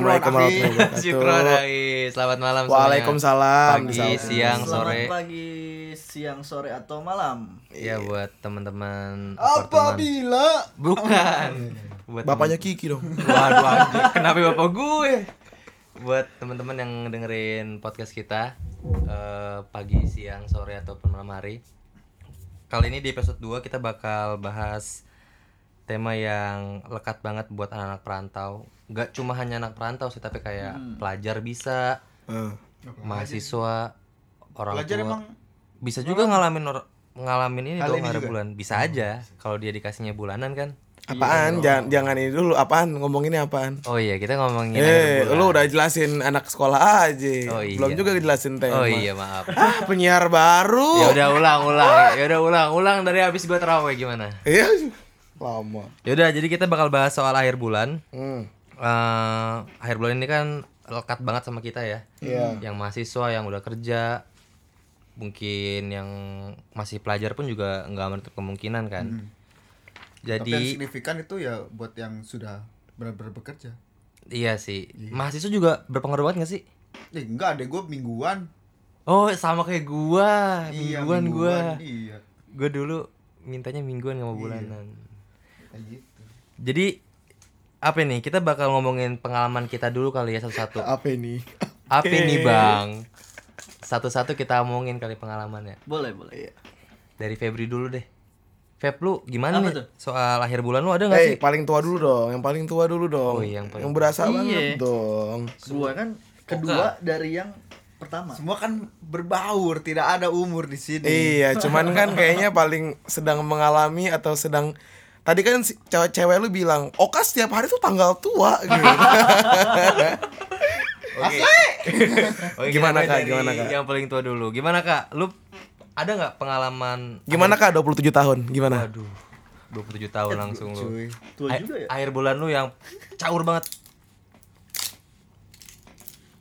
Assalamualaikum warahmatullahi wabarakatuh. Syukron. Selamat malam semuanya. Waalaikumsalam. Pagi, Salam. siang, Selamat sore. pagi, siang, sore atau malam. Iya buat teman-teman Apabila apartemen. Bukan. buat Bapaknya Kiki dong. temen- Waduh anjir, kenapa bapak gue? Buat teman-teman yang dengerin podcast kita eh, pagi, siang, sore ataupun malam hari. Kali ini di episode 2 kita bakal bahas tema yang lekat banget buat anak-anak perantau. Gak cuma hanya anak perantau sih, tapi kayak pelajar bisa, Eh, mahasiswa, orang Pelajar tua. emang bisa juga ngalamin or- ngalamin ini dong juga? bulan. Bisa aja kalau dia dikasihnya bulanan kan. apaan? jangan jangan ini dulu. Apaan? Ngomonginnya apaan? Oh iya, kita ngomongin akhir Eh, lu udah jelasin anak sekolah aja. Oh, iya. Belum juga jelasin tema. Oh iya, maaf. Ah, penyiar baru. ya udah ulang ulang. Ya udah ulang ulang dari habis gua terawih gimana? Iya. Lama. Ya udah, jadi kita bakal bahas soal akhir bulan. Hmm. Eh, akhir bulan ini kan lekat banget sama kita ya. Iya. Yang mahasiswa yang udah kerja mungkin yang masih pelajar pun juga nggak menutup kemungkinan kan. Hmm. Tapi yang Jadi signifikan itu ya buat yang sudah benar-benar bekerja. iya sih. Mahasiswa juga berpengaruh banget gak sih? Eh enggak deh, gue mingguan. Oh, sama kayak gua. Iya, Mingguan gua. Iya. Gua dulu mintanya mingguan gak mau bulanan. Kayak gitu. Jadi apa nih? Kita bakal ngomongin pengalaman kita dulu kali ya satu-satu. Apa ini? Apa nih, Bang? Satu-satu kita omongin kali pengalamannya. Boleh, boleh. Dari Febri dulu deh. Feb lu gimana Apa nih? tuh? Soal akhir bulan lu ada gak Eh, sih? paling tua dulu dong. Yang paling tua dulu dong. Oh, iya, yang paling yang berasa tua. banget Iya. dong. Gua kan kedua dari yang pertama. Semua kan berbaur, tidak ada umur di sini. Iya, cuman kan kayaknya paling sedang mengalami atau sedang Tadi kan si cewek-cewek lu bilang, Oka setiap hari tuh tanggal tua gitu. Oke. Oke, Gimana, Kak? Gimana, Kak? Yang paling tua dulu. Gimana Kak? Lu ada nggak pengalaman Gimana Kak 27 tahun? Gimana? Waduh. 27 tahun langsung lu. Cuy, tua juga ya. Akhir bulan lu yang caur banget.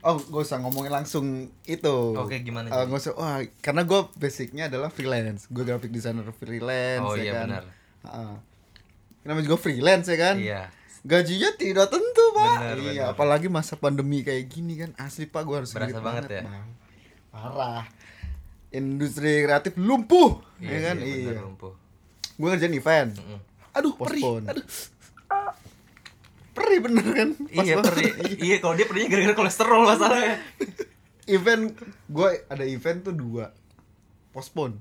Oh, gak usah ngomongin langsung itu. Oke, gimana Eh, jadi? nggak usah. Wah, karena gue basicnya adalah freelance. Gue graphic designer freelance. Oh, ya iya, kan? benar. Heeh. Namanya juga freelance ya kan. Iya. Gajinya tidak tentu pak. Benar, iya, benar. apalagi masa pandemi kayak gini kan asli pak gue harus Berasa sulit banget ya? Bang. Parah. Industri kreatif lumpuh, Iya, ya kan? iya, Iya. bener, lumpuh. Gue ngerjain event. Mm. Aduh, perih. Postpone. Aduh. Perih bener kan? Pas Iya, banget. perih. iya, kalau dia perihnya gara-gara kolesterol masalahnya. event gue ada event tuh dua. Postpone.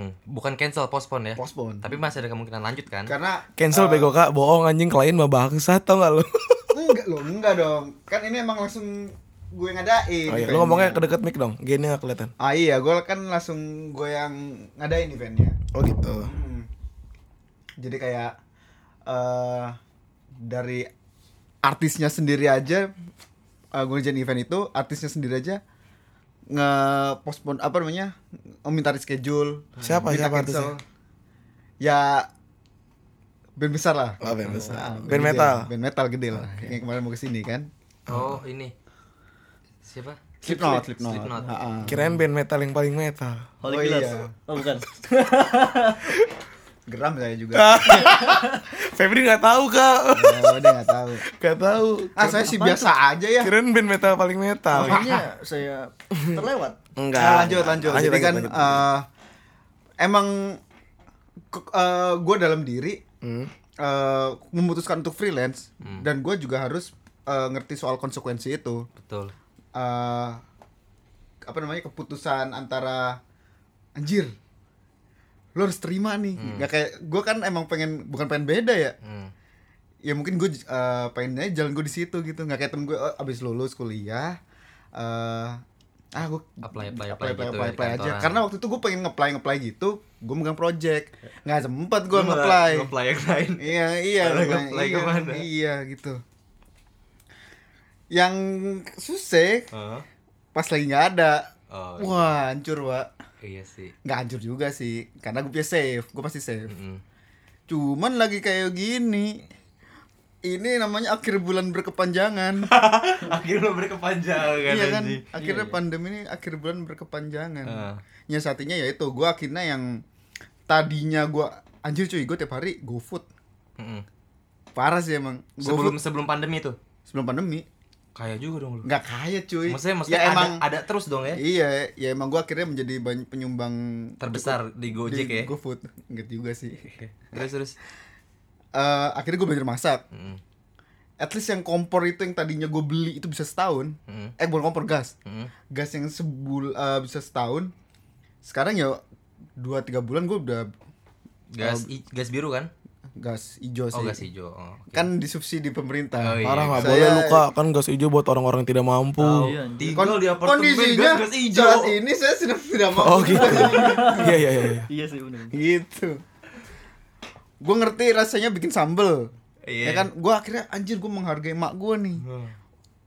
Hmm, Bukan cancel, postpone ya. Postpone. Tapi masih ada kemungkinan lanjut kan? Karena Cancel bego Kak, bohong anjing klien mah bangsat tau gak lu? enggak loh, enggak dong. Kan ini emang langsung gue yang ngadain. Oh iya, lu ngomongnya ke deket mic dong. Gini gak kelihatan. Ah iya, gue kan langsung gue yang ngadain eventnya. Oh gitu. Hmm. Jadi kayak eh dari artisnya sendiri aja uh, gue ngerjain event itu artisnya sendiri aja nge postpone apa namanya meminta reschedule Siapa- minta siapa cancel. ya band besar lah Oh, band besar. Ah, Band gede, metal. band metal gede lah yang kemarin mau ke sini kan Oh, ini. Siapa? Slipknot Slipknot, Slipknot. Ah, ah. Kirain band metal yang paling metal. Holy Oh, Killers. iya. Oh bukan. geram saya juga Febri gak tahu Kak. oh, dia nggak tahu Gak tahu. ah saya sih biasa aja ya Kirain band metal paling metal. Makanya saya terlewat. Enggak. Nah, lanjut, lanjut. Lanjut, Jadi lanjut, kan lanjut. eh, emang gue dalam diri Hmm. eh, memutuskan untuk freelance dan gue juga harus eh, ngerti soal konsekuensi itu. Betul. Eh, apa namanya keputusan antara anjir lo harus terima nih. Nggak kayak gue kan emang pengen bukan pengen beda ya. Hmm. ya mungkin gue uh, pengennya jalan gue di situ gitu. Nggak kayak temen gue oh, abis lulus kuliah eh ah gue Apply, apply, apply apply, gitu apply, ya apply aja. kantoran. karena waktu itu gue pengen ngeplay ngeplay gitu gue megang project. Nggak sempet gue ngeplay nge-apply. yang lain. iya iya ngeplay, iya, ke mana? iya gitu. Yang susah Heeh. pas lagi nggak ada. Oh, wah hancur pak iya sih. nggak hancur juga sih karena gue punya save gue pasti save Mm-mm. cuman lagi kayak gini ini namanya akhir bulan berkepanjangan Akhirnya lo berkepanjangan iya kan akhirnya pandemi ini akhir bulan berkepanjangan Heeh. nyiasatinya yaitu gue akhirnya yang tadinya gue anjir cuy gue tiap hari go food Mm-mm. parah sih emang Go Sebelum food sebelum pandemi tuh. sebelum pandemi Kaya juga dong lu. nggak kaya cuy Maksudnya maksudnya ya ada, emang ada terus dong ya. iya ya emang gua akhirnya menjadi penyumbang Terbesar di Gojek di ya. GoFood enggak juga sih. Terus terus. Eh, akhirnya gue belajar masak Mm, at least yang kompor itu yang tadinya gue beli itu bisa setahun mm, eh bukan kompor gas mm. gas yang sebul eh, bisa setahun sekarang ya dua tiga bulan gue udah Gas i- gas biru kan? Gas hijau sih Oh, gas hijau. Oh, oke. kan disubsidi pemerintah Oh, iya. Parah nggak Saya- boleh luka kan gas hijau buat orang-orang tidak mampu. Iya, anjing. Tinggal di apartemen kondisinya gas, gas hijau. saat ini saya sedang tidak mau Oh gitu. Iya iya iya. iya. Iya sih bener. gitu gue ngerti rasanya bikin sambel Iya. ya kan gue akhirnya anjir gue menghargai mak gue nih Hmm.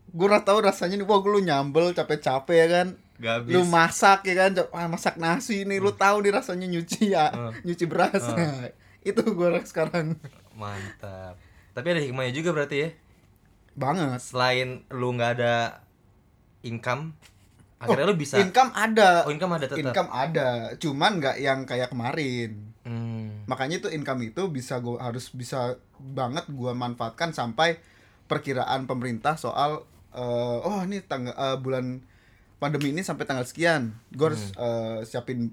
gue udah tahu rasanya nih wah lu nyambel capek-capek ya kan Gak habis. lu masak ya kan masak nasi nih lu tahu nih rasanya nyuci ya Hmm. nyuci beras Nah, itu gue sekarang Mantap. Tapi ada hikmahnya juga berarti ya. banget Selain lu nggak ada income, akhirnya lu bisa. income ada Oh, income ada tetap. income ada cuman nggak yang kayak kemarin Hmm. makanya itu income itu bisa gua harus bisa banget gua manfaatkan sampai perkiraan pemerintah soal eh, oh ini tanggal eh, bulan pandemi ini sampai tanggal sekian gua harus eh, siapin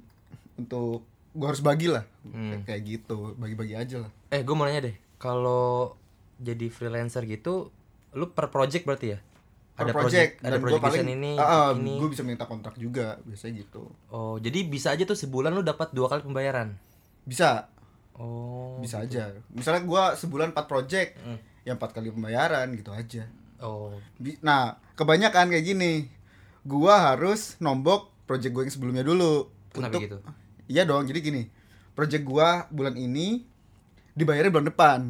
untuk gua harus bagi lah Hmm. kayak gitu bagi-bagi aja lah Eh, gue mau nanya deh. Kalau jadi freelancer gitu, lu per project berarti ya? Per ada project, ada dan gua project paling ini, ah, ini. gua bisa minta kontrak juga biasanya gitu Oh, jadi bisa aja tuh sebulan lu dapat dua kali pembayaran. bisa Oh. bisa aja misalnya gua sebulan 4 project Hmm. yang empat kali pembayaran gitu aja Oh. Nah, kebanyakan kayak gini. Gua harus nombok project gue yang sebelumnya dulu. Kenapa gitu? Iya dong, jadi gini. Project gua bulan ini dibayarnya bulan depan.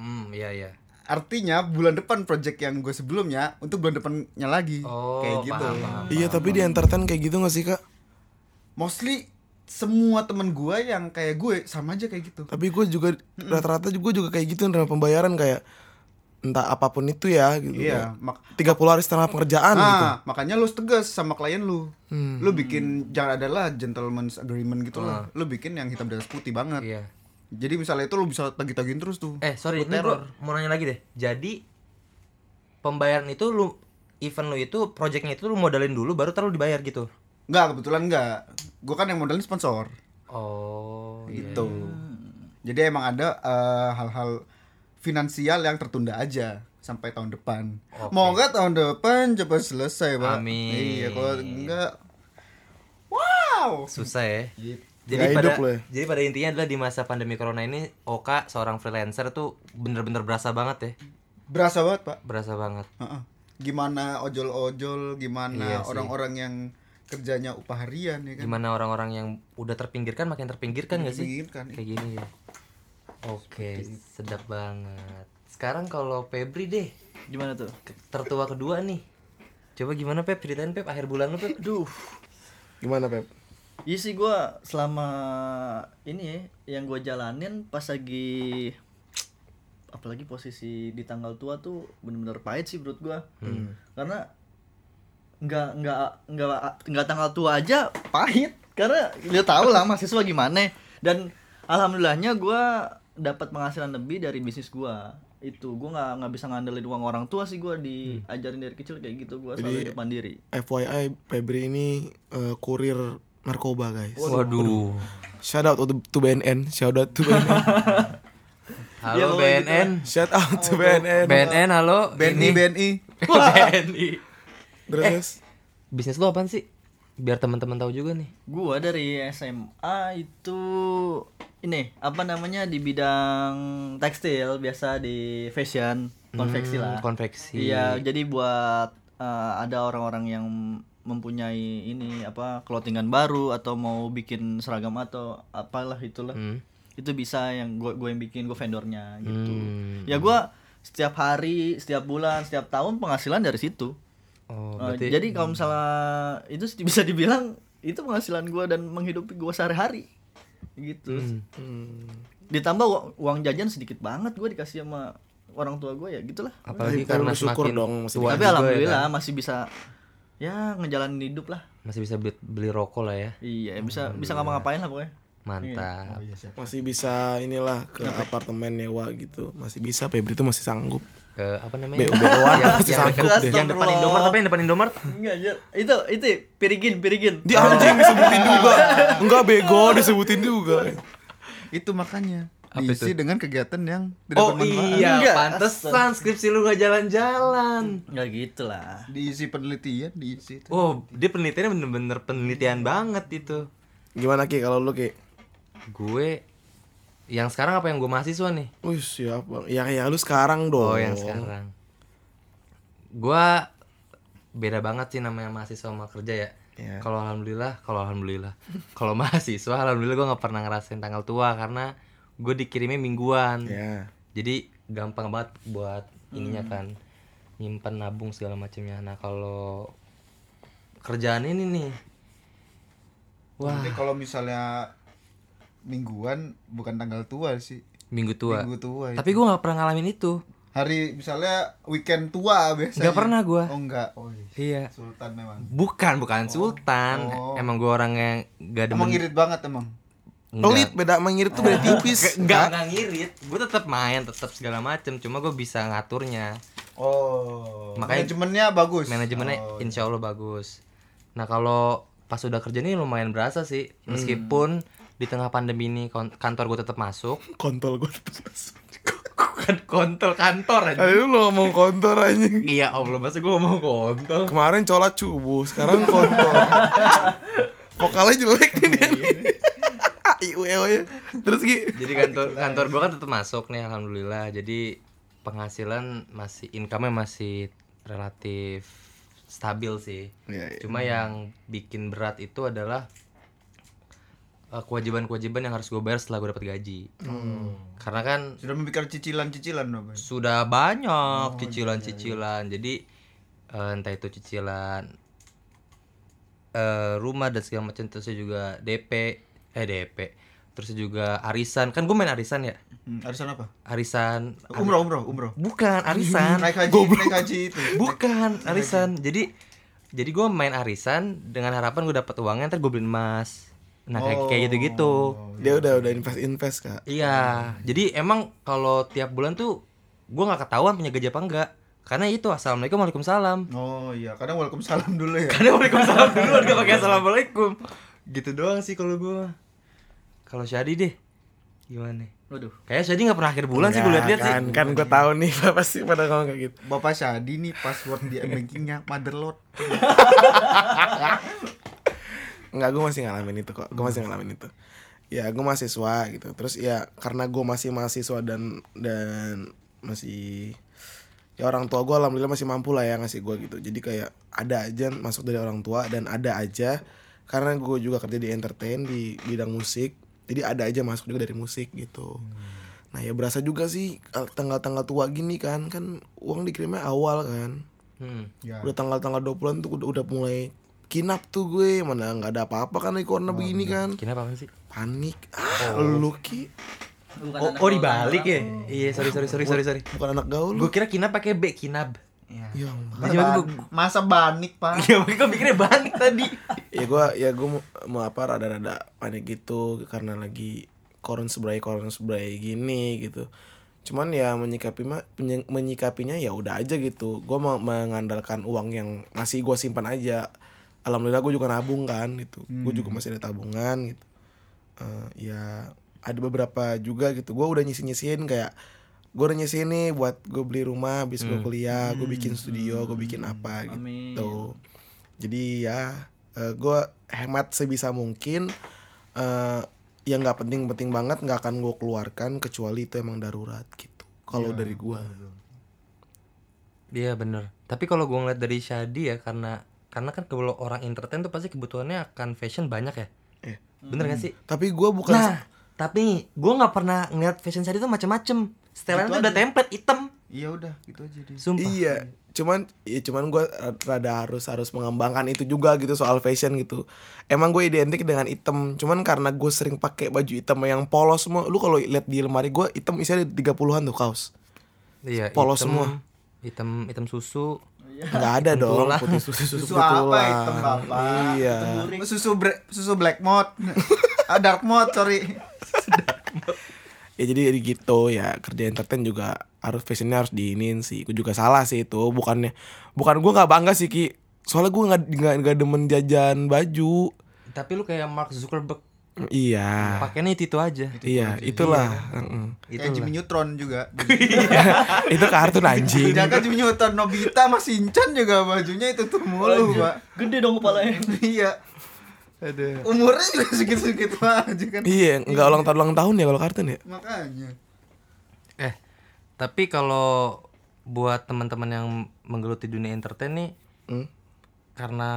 Hmm, iya iya. Artinya bulan depan project yang gue sebelumnya untuk bulan depannya lagi. Oh, kayak gitu. paham, paham. Iya tapi di entertain kayak gitu gak sih kak? Mostly semua temen gue yang kayak gue sama aja kayak gitu. Tapi gue juga rata-rata gue juga kayak gitu nerima pembayaran kayak entah apa pun itu ya gitu. Iya, mak 30 hari setengah pekerjaan gitu. Nah, makanya lu tegas sama klien lu. Hmm. Lu bikin jangan adalah gentleman's agreement gitu lah. Lu bikin yang hitam di atas putih banget. Iya. Jadi misalnya itu lu bisa tagih-tagihin terus tuh. Eh, sorry, Lu ini gua mau nanya lagi deh. Jadi pembayaran itu lu event lu itu projectnya itu lu modalin dulu baru taruh dibayar gitu. Enggak, kebetulan enggak. Gue kan yang modalin sponsor. Oh, iya. Gitu. Jadi emang ada eh, hal-hal finansial yang tertunda aja sampai tahun depan. Oke. Mau enggak tahun depan cepat selesai, Pak. Amin. Iya, kalau enggak Wow. Susah ya. Gitu. Jadi Nggak pada ya. jadi pada intinya adalah di masa pandemi corona ini Oka seorang freelancer tuh bener-bener berasa banget ya. Berasa banget, Pak. Berasa banget. Heeh. Gimana ojol-ojol, gimana Iya orang-orang yang kerjanya upah harian ya kan. Gimana orang-orang yang udah terpinggirkan makin terpinggirkan gak sih? Terpinggirkan. Kayak gini ya. Oke, sedap banget. Sekarang kalau Febri deh, Gimana tuh? tertua kedua nih. Coba gimana Pep? Ceritain Pep akhir bulan lu Pep. Aduh. Gimana Pep? Iya sih gua selama ini ya yang gua jalanin pas lagi apalagi posisi di tanggal tua tuh bener-bener pahit sih menurut gua. Karena nggak nggak nggak nggak tanggal tua aja pahit karena dia tahu lah mahasiswa gimana dan alhamdulillahnya gua dapat penghasilan lebih dari bisnis gua itu gua nggak nggak bisa ngandelin uang orang tua sih gua diajarin dari kecil kayak gitu gua selalu hidup mandiri FYI Febri ini eh, kurir narkoba guys. Waduh. Shout out to, to BNN, shout out to BNN. Halo Ya, gitu BNN. shout out to BNN. BNN halo. BNI BNI. BNI. Terus Bisnis lu apaan sih? Biar teman-teman tahu juga nih. Gua dari SMA itu ini apa namanya di bidang tekstil biasa di fashion konveksi Hmm, lah. konveksi. Iya, jadi buat eh, ada orang-orang yang mempunyai ini apa clothingan baru atau mau bikin seragam atau apalah itulah. Hmm. Itu bisa yang gue gue yang bikin gue vendornya gitu. Hmm. Ya gua setiap hari, setiap bulan, setiap tahun penghasilan dari situ. Oh, Uh, berarti jadi kalau misalnya itu bisa dibilang itu penghasilan gua dan menghidupi gua sehari-hari gitu Hmm. ditambah uang, uang jajan sedikit banget gua dikasih sama orang tua gua ya gitulah apalagi Tapi karena bersyukur semakin dong, tua tapi ya alhamdulillah kan? masih bisa ya ngejalanin hidup lah masih bisa beli, beli rokok lah ya. iya bisa bisa ngapa-ngapain lah pokoknya Mantap. masih bisa inilah ke apartemen nyewa gitu. Masih bisa Febri itu masih sanggup. Eh, apa namanya? Yang, pasti yang, dekat- yang depan Indomaret apa yang depan Indomaret? Enggak, Jar. itu itu pirigin, pirigin. Dia anjing disebutin juga. Enggak bego disebutin juga. Itu makanya Apa diisi itu? dengan kegiatan yang tidak Oh bermanfaat. iya, Enggak, pantesan skripsi lu gak jalan-jalan. Enggak gitu lah. Diisi penelitian, diisi itu. Oh, dia penelitiannya bener-bener penelitian banget itu. Gimana Ki kalau lu Ki? Gue yang sekarang apa yang gue mahasiswa nih? Wih, siap bang. Ya ya lu sekarang dong. Oh, yang sekarang. Gua beda banget sih namanya mahasiswa sama kerja ya. Iya. Kalau alhamdulillah, kalau alhamdulillah, kalau mahasiswa alhamdulillah gue nggak pernah ngerasain tanggal tua karena gue dikirimnya mingguan. Ya. Jadi gampang banget buat ininya kan nyimpan nabung segala macamnya. Nah kalau kerjaan ini nih, wah Nanti kalau misalnya mingguan bukan tanggal tua sih. minggu tua. Minggu tua. Tapi gue nggak pernah ngalamin itu. hari misalnya weekend tua biasanya. Nggak pernah gua. Oh enggak. Oh Iya. iya. Sultan memang. Bukan, bukan sultan. Oh. Emang gue orang yang gak demen. Emang ngirit banget emang. Pelit beda mengirit tuh beda tipis. Enggak, enggak ngirit. Gue tetap main, tetap segala macem. Cuma gue bisa ngaturnya. Oh. Makanya- manajemennya bagus. Manajemennya Oh, insya Allah bagus. Nah kalau pas udah kerja nih lumayan berasa sih. Meskipun di tengah pandemi ini kantor gue tetap masuk. Kontol gue tetep masuk. Bukan kontol kantor aja. Tadi lu ngomong kontol anjing. Iya Allah, masa gue ngomong kontol. Kemarin colat cubu, sekarang kontol. Vokalnya jelek nih dia. Iu ya. Terus Ki. Jadi kantor kantor gue kan tetap masuk nih alhamdulillah. Jadi penghasilan masih income-nya masih relatif stabil sih. Iya, iya. Cuma yang bikin berat itu adalah kewajiban-kewajiban yang harus gue bayar setelah gue dapat gaji. Karena kan Sudah memikir cicilan-cicilan sudah banyak cicilan-cicilan. Jadi eh, entah itu cicilan eh, rumah dan segala macam terus juga DP eh DP terus juga arisan kan gue main arisan ya Hmm, arisan apa? arisan Umroh, umroh, umroh. bukan arisan Naik haji, naik haji itu. bukan arisan jadi jadi gue main arisan dengan harapan gue dapat uangnya ntar gue beliin emas nah kayak kayak gitu gitu Dia udah udah invest invest kak. iya jadi emang kalau tiap bulan tuh gue nggak ketahuan punya gaji apa enggak karena itu assalamualaikum waalaikumsalam Oh iya, kadang waalaikumsalam dulu ya. karena waalaikumsalam dulu gak pakai assalamualaikum gitu doang sih kalau gue kalau Syadi deh gimana Waduh. kayak Syadi nggak pernah akhir bulan sih gue liat-liat sih kan, Kan gue tahu nih pasti pada ngomong kayak gitu. Bapak Syadi nih password di bankingnya motherlord. Enggak, gue masih ngalamin itu kok. Gue masih ngalamin itu. Ya, gue mahasiswa gitu. Terus ya karena gue masih mahasiswa dan dan masih ya orang tua gue alhamdulillah masih mampu lah ya ngasih gue gitu. Jadi kayak ada aja masuk dari orang tua dan ada aja karena gue juga kerja di entertain di bidang musik. Jadi ada aja masuk juga dari musik gitu. Nah ya berasa juga sih tanggal-tanggal tua gini kan kan uang dikirimnya awal kan hmm. Ya. udah tanggal-tanggal 20-an tuh udah, udah mulai kinap tuh gue mana nggak ada apa-apa kan di corona begini kan. Kenapa apa sih? Panik. Ah lu ki. Bukan oh, oh dibalik ya? iya sorry sorry sorry sorry sorry. bukan anak gaul. Gue kira kinab pakai b kinab. Iya. ya Ban- Masa banik, Pak? Iya, makanya gue pikirnya banik tadi. ya gue ya gue mau, mau apa rada-rada panik gitu karena lagi koron sebray koron sebray gini gitu. Cuman ya menyikapi menyikapinya ya udah aja gitu. Gue mau mengandalkan uang yang masih gue simpan aja alhamdulillah gue juga nabung kan gitu. Gue juga masih ada tabungan gitu. Eh, ya ada beberapa juga gitu. Gue udah nyisi nyisiin kayak gue udah nyisiin nih buat gue beli rumah habis gue kuliah gue bikin studio gue bikin apa Amin. gitu. Jadi ya gue hemat sebisa mungkin eh yang nggak penting-penting banget nggak akan gue keluarkan kecuali itu emang darurat gitu. Kalau dari gue Iya bener. Tapi kalau gue ngeliat dari Shadi ya karena karena kan kalau orang entertain tuh pasti kebutuhannya akan fashion banyak ya. Eh. Bener gak sih? tapi gue bukan Nah, tapi gue nggak pernah ngeliat fashion Shadi tuh macem-macem. Setelan tuh udah template hitam. Iya udah, gitu aja deh. Sumpah. Iya, cuman ya cuman gue rada harus harus mengembangkan itu juga gitu soal fashion gitu. Emang gue identik dengan item, cuman karena gue sering pakai baju hitam yang polos semua. Lu kalau lihat di lemari gue hitam isinya 30-an tuh kaos. Iya. Polos hitam, semua. Hitam hitam susu. Nggak ada dong Tulang. putih susu susu, Susu putih apa hitam, Bapak? Iya. Susu bre- susu black mode. ah, dark mode, sorry. ya jadi jadi gitu ya kerja entertain juga harus fashionnya harus diinin sih gue juga salah sih itu bukannya bukan gue nggak bangga sih ki soalnya gue nggak nggak nggak demen jajan baju Tapi lu kayak Mark Zuckerberg iya pakainya itu, itu aja. iya itulah Heeh. Kayak Jimmy Neutron juga. itu kartun anjing Jangan Jimmy Neutron Nobita sama Shinchan juga bajunya itu tuh mulu, Pak. Gede dong kepalanya. iya. Aduh. Umurnya juga segitu-segitu aja kan. iya nggak ulang tahun ulang tahun ya kalau kartun ya Makanya. Eh, tapi kalau buat teman-teman yang menggeluti dunia entertain nih, Hmm. Karena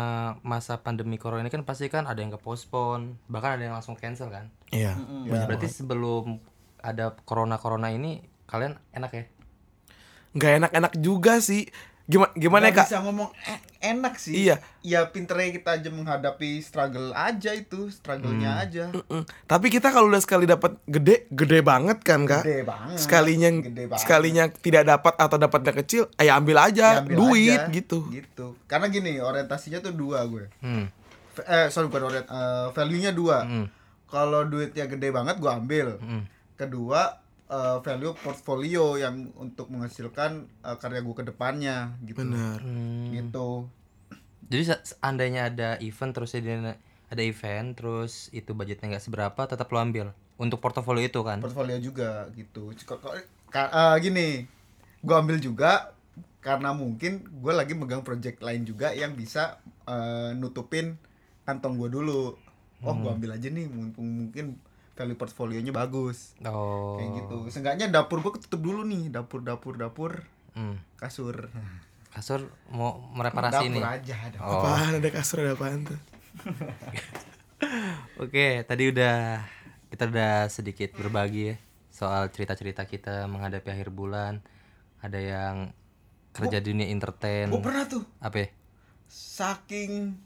masa pandemi corona ini kan pasti kan ada yang ke postpone, bahkan ada yang langsung cancel kan. iya Berarti sebelum ada corona corona ini kalian enak ya? nggak enak-enak juga sih gimana gimana ya Nggak kak bisa ngomong e- enak sih. Iya. Ya pinternya kita aja menghadapi struggle aja itu, struggle-nya aja. Mm-mm. tapi kita kalau udah sekali dapat gede gede banget kan kak Gede banget. sekalinya Gede banget. sekalinya tidak dapat atau dapatnya kecil ya ambil aja Ya, ambil duit aja. gitu Gitu. Karena gini, orientasinya tuh dua gue. Hmm. V- eh sorry bukan orient, eh, value-nya dua. Hmm. Kalau duitnya gede banget gue ambil. Hmm. Kedua eh, value portfolio yang untuk menghasilkan eh, karya gue ke depannya gitu. benar Hmm. Gitu. Jadi se- seandainya ada event terus ada ada event terus itu budgetnya nggak seberapa tetap lo ambil untuk portofolio itu kan? Portfolio juga gitu. Kok- kok- ka- eh, gini, gue ambil juga karena mungkin gue lagi megang project lain juga yang bisa eh, nutupin kantong gue dulu. Oh, gue ambil aja nih mumpung mungkin value portfolionya bagus. Oh. Kayak gitu. Seenggaknya dapur gue ketutup dulu nih, dapur dapur dapur Hmm. kasur. Kasur mau mereparasi ini. dapur aja dapur. Oh. apaan ada kasur ada apaan tuh Oke, tadi udah kita udah sedikit berbagi ya soal cerita-cerita kita menghadapi akhir bulan. Ada yang kerja di dunia entertain. Gue pernah tuh Apa? ya? saking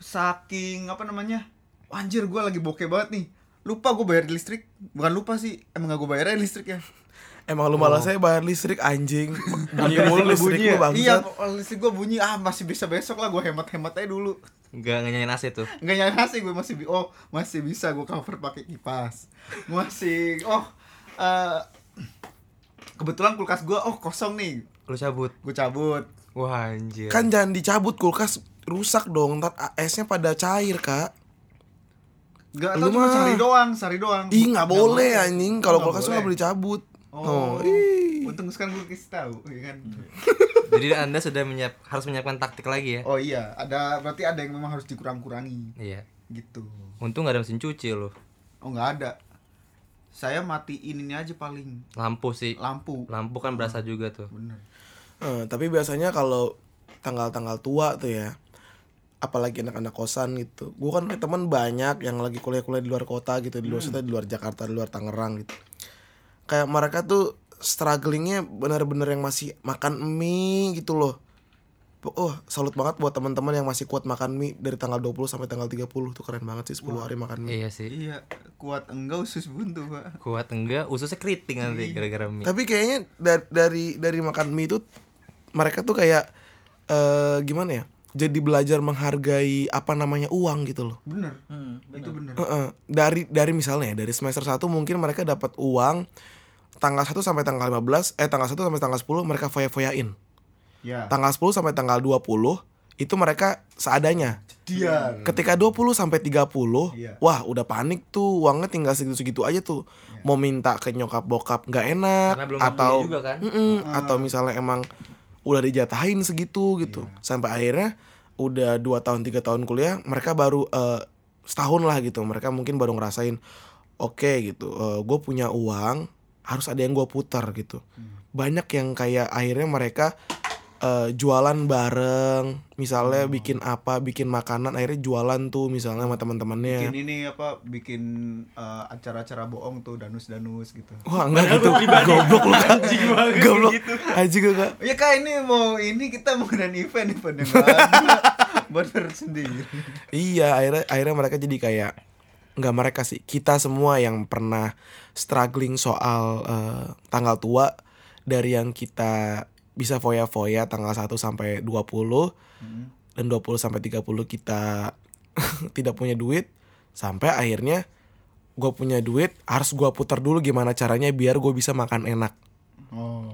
saking apa namanya anjir gue lagi bokeh banget nih. Lupa gue bayar listrik. Bukan lupa sih emang gak gue bayarin listrik ya emang lu malah saya bayar listrik anjing. Bunyi mulu listrik bunyi lu ya? bangsat. Iya listrik gue bunyi ah masih bisa besok lah gue hemat hemat aja dulu. Enggak nyanyiin AC tuh. nggak nyala nasi gue masih bi- oh masih bisa gue cover pakai kipas. Masih oh eh, kebetulan kulkas gue oh kosong nih. Lu cabut. gue cabut. Wah, anjir. kan jangan dicabut kulkas rusak dong. Ntar esnya pada cair kak Gak Lu tau cuma mah- sehari doang sehari doang ih nggak boleh boleh. anjing kalau kulkas tuh boleh. nggak boleh dicabut Oh, ih. untung sekarang gue kasih tahu, ya kan? Jadi Anda sudah menyiap harus menyiapkan taktik lagi ya? Oh iya, ada berarti ada yang memang harus dikurang-kurangi, Iya. gitu. Untung gak ada mesin cuci loh. Oh nggak ada. Saya matiin ini aja paling Lampu sih. lampu. Lampu kan berasa juga tuh. Bener. Eh, tapi biasanya kalau tanggal-tanggal tua tuh ya apalagi anak-anak kosan gitu gue kan punya teman banyak yang lagi kuliah-kuliah di luar kota gitu di luar Hmm. di luar Jakarta di luar Tangerang gitu kayak mereka tuh strugglingnya benar-benar yang masih makan mie gitu loh oh salut banget buat teman-teman yang masih kuat makan mie dari tanggal 20 sampai tanggal 30 tuh keren banget sih 10 hari makan mie Iya sih. Iya, kuat enggak usus buntu, Pak. Kuat enggak, ususnya keriting nanti gara-gara mie. tapi kayaknya dari dari dari makan mie itu mereka tuh kayak eh gimana ya jadi belajar menghargai apa namanya uang gitu loh Bener. Hmm, Itu bener. Heeh. dari dari misalnya ya, dari semester 1 mungkin mereka dapat uang tanggal 1 sampai tanggal 15 eh tanggal 1 sampai tanggal 10 mereka foya-foyain. Ya. Tanggal 10 sampai tanggal 20 itu mereka seadanya. Dia. Ketika 20 sampai 30, Iya. wah udah panik tuh, uangnya tinggal segitu-segitu aja tuh. Mau minta ke nyokap bokap nggak enak Karena belum atau juga kan? Mm-mm, atau misalnya emang udah dijatahin segitu gitu. Sampai akhirnya udah dua tahun tiga tahun kuliah, mereka baru eh, setahun lah gitu. Mereka mungkin baru ngerasain oke gitu. gue punya uang, harus ada yang gue putar gitu. Banyak yang kayak akhirnya mereka eh, jualan bareng, misalnya bikin apa, bikin makanan, akhirnya jualan tuh misalnya sama teman-temannya. Bikin ini apa? Bikin eh, acara-acara bohong tuh danus-danus gitu. Wah enggak gitu, goblok lu kak, goblok, anjing lu kak. Ya kak ini mau ini kita mau ngadain event nggak ada. Bener sendiri. Iya, akhirnya akhirnya mereka jadi kayak nggak mereka sih, kita semua yang pernah struggling soal eh, tanggal tua dari yang kita bisa foya-foya tanggal 1 sampai 20 dan 20 sampai 30 kita tidak punya duit sampai akhirnya gue punya duit harus gue putar dulu gimana caranya biar gue bisa makan enak Oh.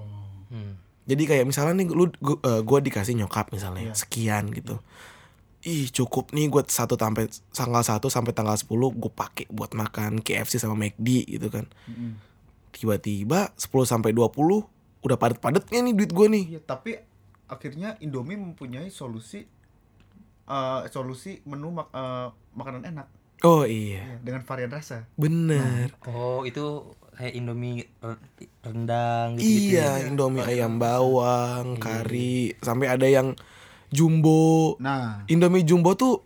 Hmm. jadi kayak misalnya nih lu gue dikasih nyokap misalnya sekian gitu ih cukup nih gue satu sampai tanggal 1 sampai tanggal 10 gue pakai buat makan KFC sama McD gitu kan Mm-mm. tiba-tiba 10 sampai 20 udah padet-padetnya nih duit gue nih. Iya, tapi akhirnya Indomie mempunyai solusi eh, solusi menu mak- eh, makanan enak. Oh iya. Iya, dengan varian rasa. bener. Oh, itu kayak Indomie re- rendang gitu, iya Indomie ayam bawang kari sampai ada yang jumbo. Nah, Indomie jumbo tuh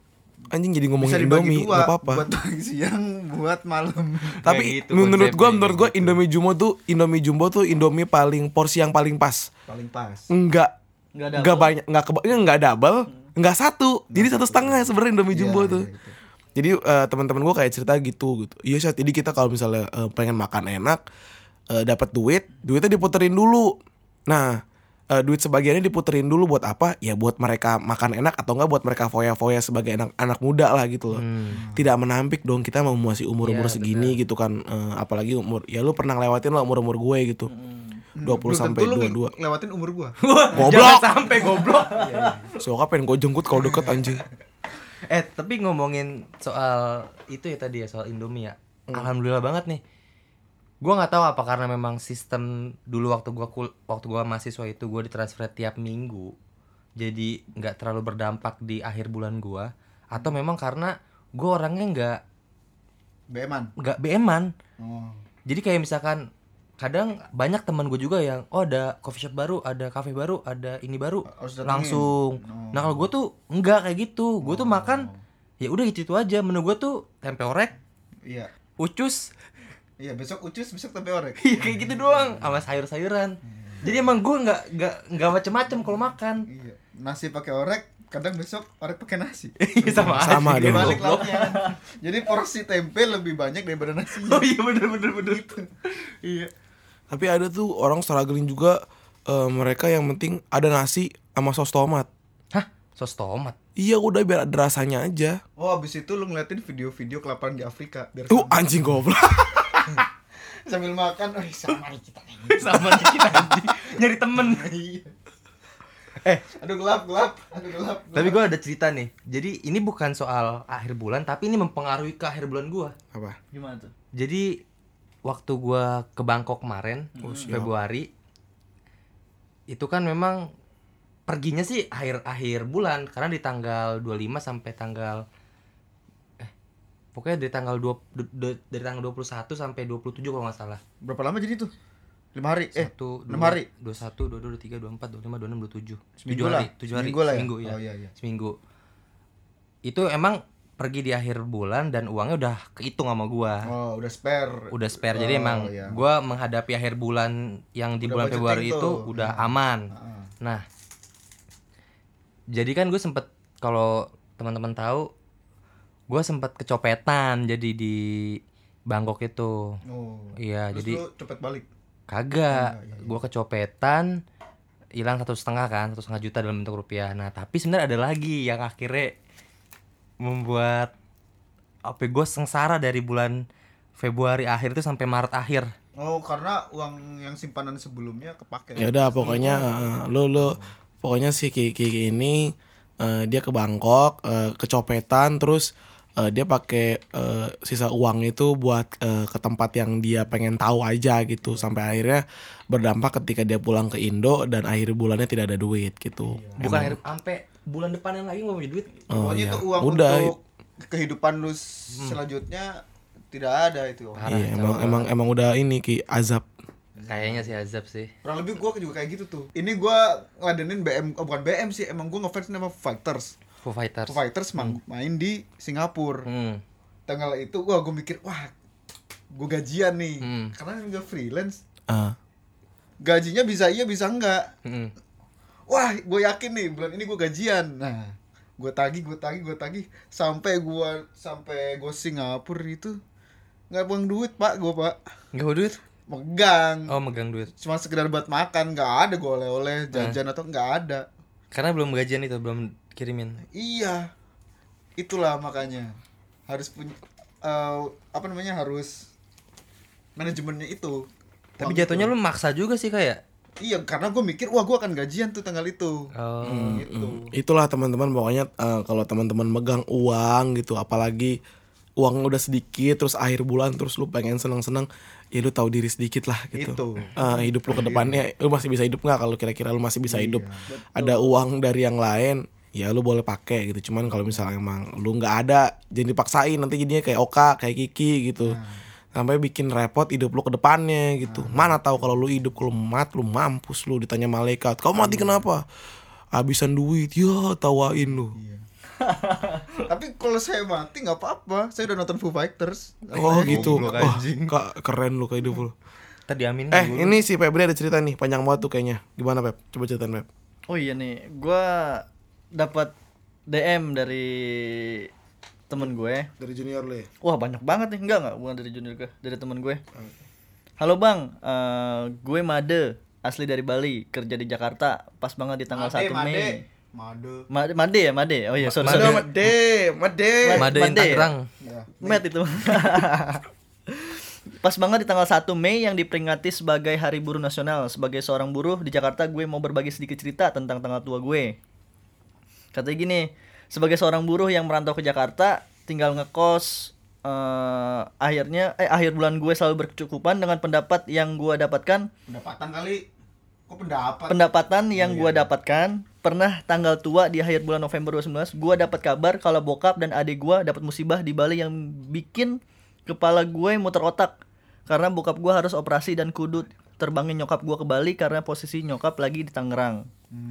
anjing jadi bisa ngomongin dibagi Indomie dua nggak apa-apa. buat pagi siang, buat malam. tapi gitu menurut gua konsepnya, menurut gua Indomie jumbo tuh Indomie jumbo tuh Indomie paling porsi yang paling pas. Paling pas. enggak Nggak enggak banyak enggak keba enggak double enggak satu. Jadi satu. setengah sebenarnya Indomie Iya, jumbo iya, tuh. gitu. jadi eh, teman-teman gua kayak cerita gitu gitu. Iya saat jadi kita kalau misalnya eh, pengen makan enak eh, dapat duit duitnya diputerin dulu. Nah eh, duit sebagiannya diputerin dulu buat apa? Ya buat mereka makan enak atau enggak buat mereka foya-foya sebagai anak anak muda lah gitu loh. Hmm. tidak menampik dong kita mau masih umur umur Iya, segini gitu kan Eh, apalagi umur ya lu pernah lewatin lah umur umur gue gitu. 20 Belum sampai tentu lu 22 lewatin umur gua. goblok. sampai goblok. so pengen gue jemput kalau deket anjing? Eh, tapi ngomongin soal itu ya tadi ya soal Indomie ya. Alhamdulillah banget nih. Gua nggak tahu apa karena memang sistem dulu waktu gua kul waktu gua mahasiswa itu gua ditransfer tiap minggu. Jadi nggak terlalu berdampak di akhir bulan gua atau memang karena gua orangnya nggak Beman. nggak BM-an. Oh. Jadi kayak misalkan kadang banyak teman gue juga yang oh ada coffee shop baru, ada cafe baru, ada ini baru Harus datengin. langsung. Oh. Nah kalau gue tuh enggak kayak gitu, gue tuh makan ya udah itu itu aja. Menu gue tuh tempe orek, Iya. ucus, Iya, besok ucus, besok tempe orek. iya kayak gitu doang, sama sayur-sayuran. Jadi emang gue nggak nggak nggak macem-macem kalau makan. Iya. Nasi pakai orek, kadang besok orek pakai nasi. sama aja. Sama dong. Balik. Jadi porsi tempe lebih banyak daripada nasi. Oh iya bener bener bener. iya. Tapi ada tuh orang struggling juga eh, mereka yang penting ada nasi sama sos tomat. Hah, sos tomat. Iya udah biar ada rasanya aja. Oh, abis itu lu ngeliatin video-video kelaparan di Afrika biar Uh anjing goblok. sambil makan, oh sama nih kita. sama nih kita anjing. nyari temen. Iya. Eh, Aduh gelap, gelap. Aduh gelap. gelap. Tapi gue ada cerita nih. Jadi ini bukan soal akhir bulan, tapi ini mempengaruhi ke akhir bulan gue. Apa? Gimana tuh? Jadi waktu gue ke Bangkok kemarin, Oh, siap. Februari, itu kan memang perginya sih akhir akhir bulan karena di tanggal 25 sampai tanggal pokoknya dari tanggal 2 du- du- dari tanggal 21 sampai 27 kalau nggak salah. Berapa lama jadi tuh? Lima hari? Eh, Satu, enam hari? 21, 22, 23, 24, 25, 26, 27. Seminggu 7 lah. hari, 7 hari. Seminggu lah ya? Seminggu ya. Oh, iya, iya. Seminggu. Itu emang pergi di akhir bulan dan uangnya udah kehitung sama gua. Oh, udah spare. Udah spare. Jadi Oh, emang iya. gua menghadapi akhir bulan yang di Udah bulan Februari tuh. itu udah Hmm. aman. Ah. Nah, jadi kan gue sempet kalau teman-teman tahu, gue sempet kecopetan jadi di Bangkok itu. Oh. Iya, Terus jadi lu cepet balik. kagak. Enggak, iya, iya. Gue kecopetan, hilang satu setengah kan, satu setengah juta dalam bentuk rupiah. Nah, tapi sebenarnya ada lagi yang akhirnya membuat apa gue sengsara dari bulan Februari akhir itu sampai Maret akhir. Oh, karena uang yang simpanan sebelumnya kepake. Ya udah pokoknya eh, lu lu pokoknya si Kiki ini eh, dia ke Bangkok eh, kecopetan terus eh, dia pakai eh, sisa uang itu buat eh, ke tempat yang dia pengen tahu aja gitu sampai akhirnya berdampak ketika dia pulang ke Indo dan akhir bulannya tidak ada duit gitu. Bukan akhir sampai bulan depan yang lagi nggak punya duit. Oh, Pokoknya iya. itu uang Udah. untuk kehidupan lu selanjutnya tidak ada itu. Parah, Iya, emang emang emang udah ini ki azab. Kayaknya sih azab sih. Kurang lebih gua juga kayak gitu tuh. Ini gua ngeladenin BM, oh, bukan BM sih, emang gua ngefans sama Fighters. Foo Fighters. Foo Fighters mang- main di Singapura. Hmm. Tanggal itu gua gua mikir, wah, gua gajian nih. Hmm. Karena enggak freelance. Ah, Gajinya bisa iya bisa enggak. Hmm. Wah, gue yakin nih bulan ini gue gajian. Nah, gue tagih, gue tagih, gue tagih sampai gue sampai gue Singapura itu nggak buang duit pak, gue pak Nggak duit? megang. Oh megang duit. Cuma sekedar buat makan, nggak ada gue oleh-oleh jajan atau nggak ada. Karena belum gajian itu belum kirimin. Iya, itulah makanya harus punya eh, apa namanya harus manajemennya itu Tapi Uang jatuhnya itu. lu maksa juga sih kayak. iya karena gue mikir wah gue akan gajian tuh tanggal itu Oh. gitu itulah teman-teman pokoknya eh, kalau teman-teman megang uang gitu apalagi uang udah sedikit terus akhir bulan terus lu pengen seneng-seneng ya lu tahu diri sedikit lah gitu Itu. Eh, hidup lu ke depannya lu masih bisa hidup nggak kalau kira-kira lu masih bisa hidup ada uang dari yang lain ya lu boleh pakai gitu. Cuman kalau misalnya emang lu nggak ada jadi dipaksain. Nanti jadinya kayak Oka kayak Kiki gitu. Sampai bikin repot hidup lu ke depannya gitu. Mana tahu kalau lu hidup kalau mat lu mampus lu ditanya malaikat kau mati kenapa? Habisan duit. Ya tawain lu. Tapi kalau saya mati nggak apa-apa. Saya udah nonton Foo Fighters. Oh gitu. anjing. kak keren lu kayak hidup lu. Tadi amin eh dulu. ini si Febri ada cerita nih panjang banget tuh kayaknya. Gimana Pep coba ceritain Pep Oh iya nih, gua dapat DM dari temen gue. dari junior lu ya Wah banyak banget nih, enggak enggak bukan dari junior gue, dari temen gue. Halo bang, eh, gue Made, asli dari Bali, kerja di Jakarta, pas banget di tanggal 1 Mei. Made Ma- Made ya, Made. Oh iya, sorry, Made. sorry. Made Made Made Made. Tangerang. Ya. Met itu. Pas banget di tanggal 1 Mei yang diperingati sebagai Hari Buruh Nasional. Sebagai seorang buruh di Jakarta, gue mau berbagi sedikit cerita tentang tanggal tua gue. Katanya gini, sebagai seorang buruh yang merantau ke Jakarta, tinggal ngekos eh, akhirnya eh akhir bulan gue selalu berkecukupan dengan pendapat yang gue dapatkan pendapatan kali kok pendapat pendapatan yang gua dapatkan pernah tanggal tua di akhir bulan November 2019 gua dapat kabar kalau bokap dan adik gua dapat musibah di Bali yang bikin kepala gue muter otak karena bokap gua harus operasi dan kudu terbangin nyokap gua ke Bali karena posisi nyokap lagi di Tangerang.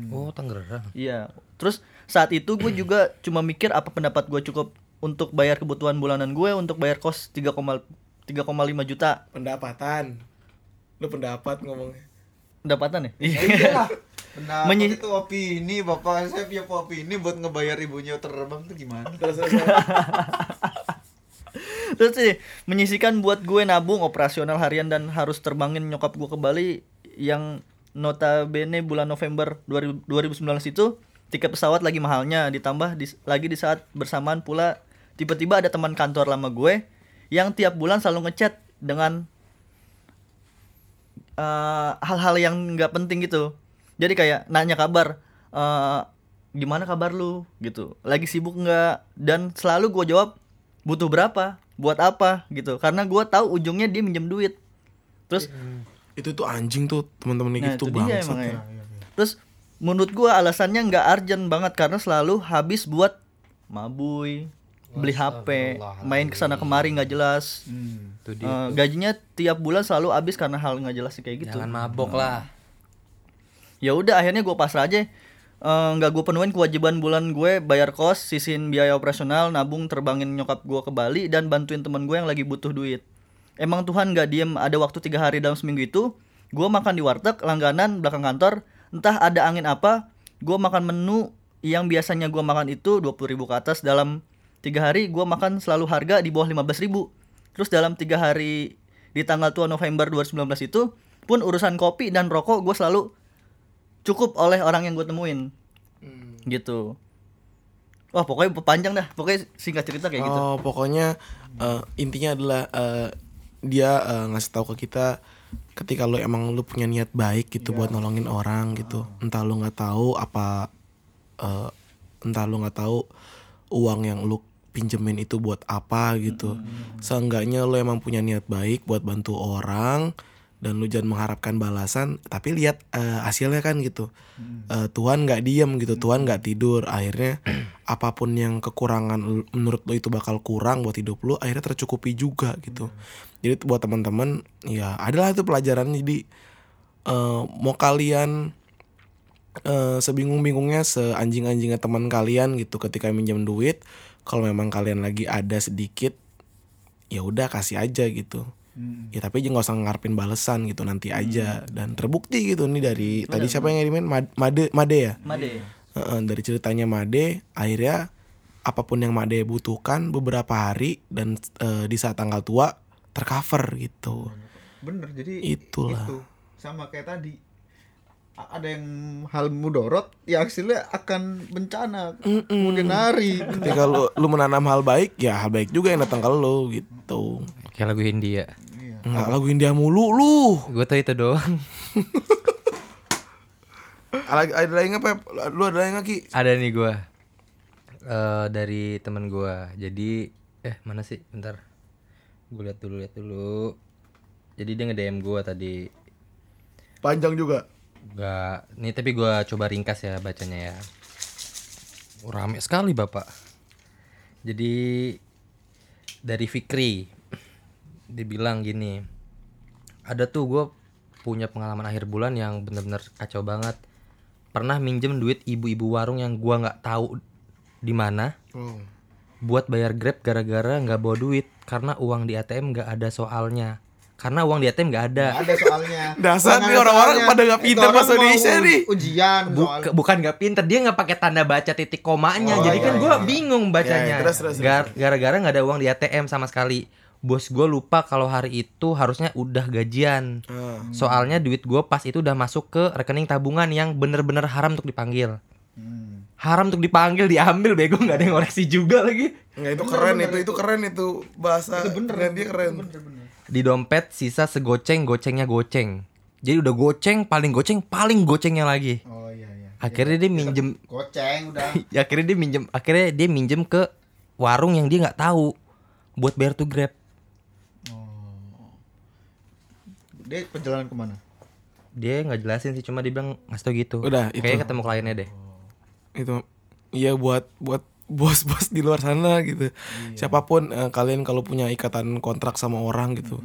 Oh, Tangerang. Iya. Terus saat itu gue juga cuma mikir apa pendapat gue cukup untuk bayar kebutuhan bulanan gue untuk bayar kos 3,3,5 juta. Pendapatan. Lu pendapat ngomongnya. Pendapatan ya? Ya iyalah. Pendapat Menyi- itu opini. Bapak saya punya opini buat ngebayar ibunya terbang tuh gimana? Terus sih menyisikan buat gue nabung operasional harian dan harus terbangin nyokap gue ke Bali yang notabene bulan November 2000 2019 itu tiket pesawat lagi mahalnya. Ditambah di- lagi di saat bersamaan pula tiba-tiba ada teman kantor lama gue yang tiap bulan selalu ngechat dengan eh, hal-hal yang nggak penting gitu. Jadi kayak nanya kabar eh, gimana kabar lu? gitu. Lagi sibuk nggak? Dan selalu gue jawab butuh berapa? Buat apa? gitu. Karena gue tahu ujungnya dia minjem duit. Terus itu tuh anjing tuh teman-teman nah gitu itu dia bangsat. emang ya. ya. terus menurut gue alasannya nggak urgent banget karena selalu habis buat mabui beli HP main ke sana kemari nggak jelas hmm. Itu dia. Eh, gajinya tiap bulan selalu habis karena hal nggak jelas kayak gitu Jangan mabok lah. ya udah akhirnya gue pasrah aja Eh, nggak gue penuhin kewajiban bulan gue bayar kos sisin biaya operasional nabung terbangin nyokap gue ke Bali dan bantuin teman gue yang lagi butuh duit emang Tuhan nggak diem ada waktu tiga hari dalam seminggu itu gue makan di warteg langganan belakang kantor entah ada angin apa gue makan menu yang biasanya gue makan itu 20.000 ribu ke atas. Dalam tiga hari gue makan selalu harga di bawah 15.000 ribu. Terus dalam tiga hari di tanggal tua November 2019 itu pun urusan kopi dan rokok gue selalu cukup oleh orang yang gue temuin. Gitu. Wah pokoknya panjang dah. Pokoknya singkat cerita kayak gitu. Oh, pokoknya eh, intinya adalah eh, dia eh, ngasih tahu ke kita ketika lu emang lu punya niat baik gitu buat nolongin orang gitu. Entah lu nggak tahu apa eh, entah lu nggak tahu uang yang lu pinjemin itu buat apa gitu. Seenggaknya lu emang punya niat baik buat bantu orang dan lu jangan mengharapkan balasan tapi lihat eh, hasilnya kan gitu. Eh, Tuhan nggak diem gitu Tuhan nggak tidur. Akhirnya apa pun yang kekurangan menurut lu itu bakal kurang buat hidup lu akhirnya tercukupi juga gitu. Jadi buat teman-teman ya adalah itu pelajaran jadi eh, mau kalian eh, sebingung-bingungnya seanjing-anjingnya teman kalian gitu ketika minjem duit kalau memang kalian lagi ada sedikit ya udah kasih aja gitu ya tapi aja nggak usah ngarepin balesan gitu nanti aja. Dan terbukti gitu nih dari tadi siapa yang ngirimin? Mad- Made Made ya? Made. Heeh, dari ceritanya Made akhirnya apa pun yang Made butuhkan beberapa hari dan eh, di saat tanggal tua tercover gitu. Bener jadi Itulah. itu sama kayak tadi. Ada yang hal mudorot ya hasilnya akan bencana kemudian hari. Ketika lu lu menanam hal baik ya hal baik juga yang datang ke lu gitu. Kayak lagu Hindia. Nggak lagu India mulu lu Gue tau itu doang. ada ada lagi Pep lu ada lagi nggak ki Ada nih gue. eh dari teman gue. Jadi eh mana sih? Bentar. Gue lihat dulu lihat dulu. Jadi dia nge-DM gue tadi. panjang juga Gak, nih tapi gua coba ringkas ya bacanya ya. Rame sekali bapak. Jadi dari Fikri, dia bilang gini, ada tuh gue punya pengalaman akhir bulan yang bener-bener kacau banget. Pernah minjem duit ibu-ibu warung yang gua nggak tahu di mana oh. buat bayar grab gara-gara nggak bawa duit karena uang di ATM nggak ada soalnya. Karena uang di ATM nggak ada. ada soalnya Dasar nih orang-orang pada nggak bahasa mau Indonesia nih. ujian Buk- soal. bukan nggak pinter dia nggak pakai tanda baca titik komanya Oh, jadi iya, kan iya, gua iya. bingung bacanya Iya, iya. Gar- gara-gara nggak ada uang di ATM sama sekali bos gue lupa kalau hari itu harusnya udah gajian. Ah. soalnya duit gue pas itu udah masuk ke rekening tabungan yang bener-bener haram untuk dipanggil. Hmm. haram untuk dipanggil diambil bego nggak ada yang ngoreksi juga lagi. Nggak itu keren itu itu keren itu bahasa itu bener. dia keren. Di dompet sisa segoceng gocengnya goceng. Jadi udah goceng paling goceng paling gocengnya lagi. Oh iya iya. Akhirnya dia minjem goceng udah. Ya akhirnya dia minjem akhirnya dia minjem ke warung yang dia nggak tahu buat bayar tuh grab dia perjalanan ke mana? Dia nggak jelasin sih cuma dia bilang ngasih tau gitu. Udah, itu. kayaknya ketemu kliennya deh. Itu iya buat buat bos-bos di luar sana gitu. Siapa pun eh, kalian kalau punya ikatan kontrak sama orang gitu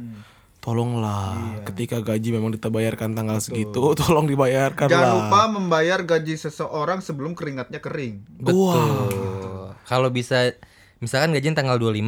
tolonglah. Ketika gaji memang diterbayarkan tanggal segitu tolong dibayarkan jangan lah. lupa membayar gaji seseorang sebelum keringatnya kering. Betul. Kalau bisa misalkan gajian tanggal 25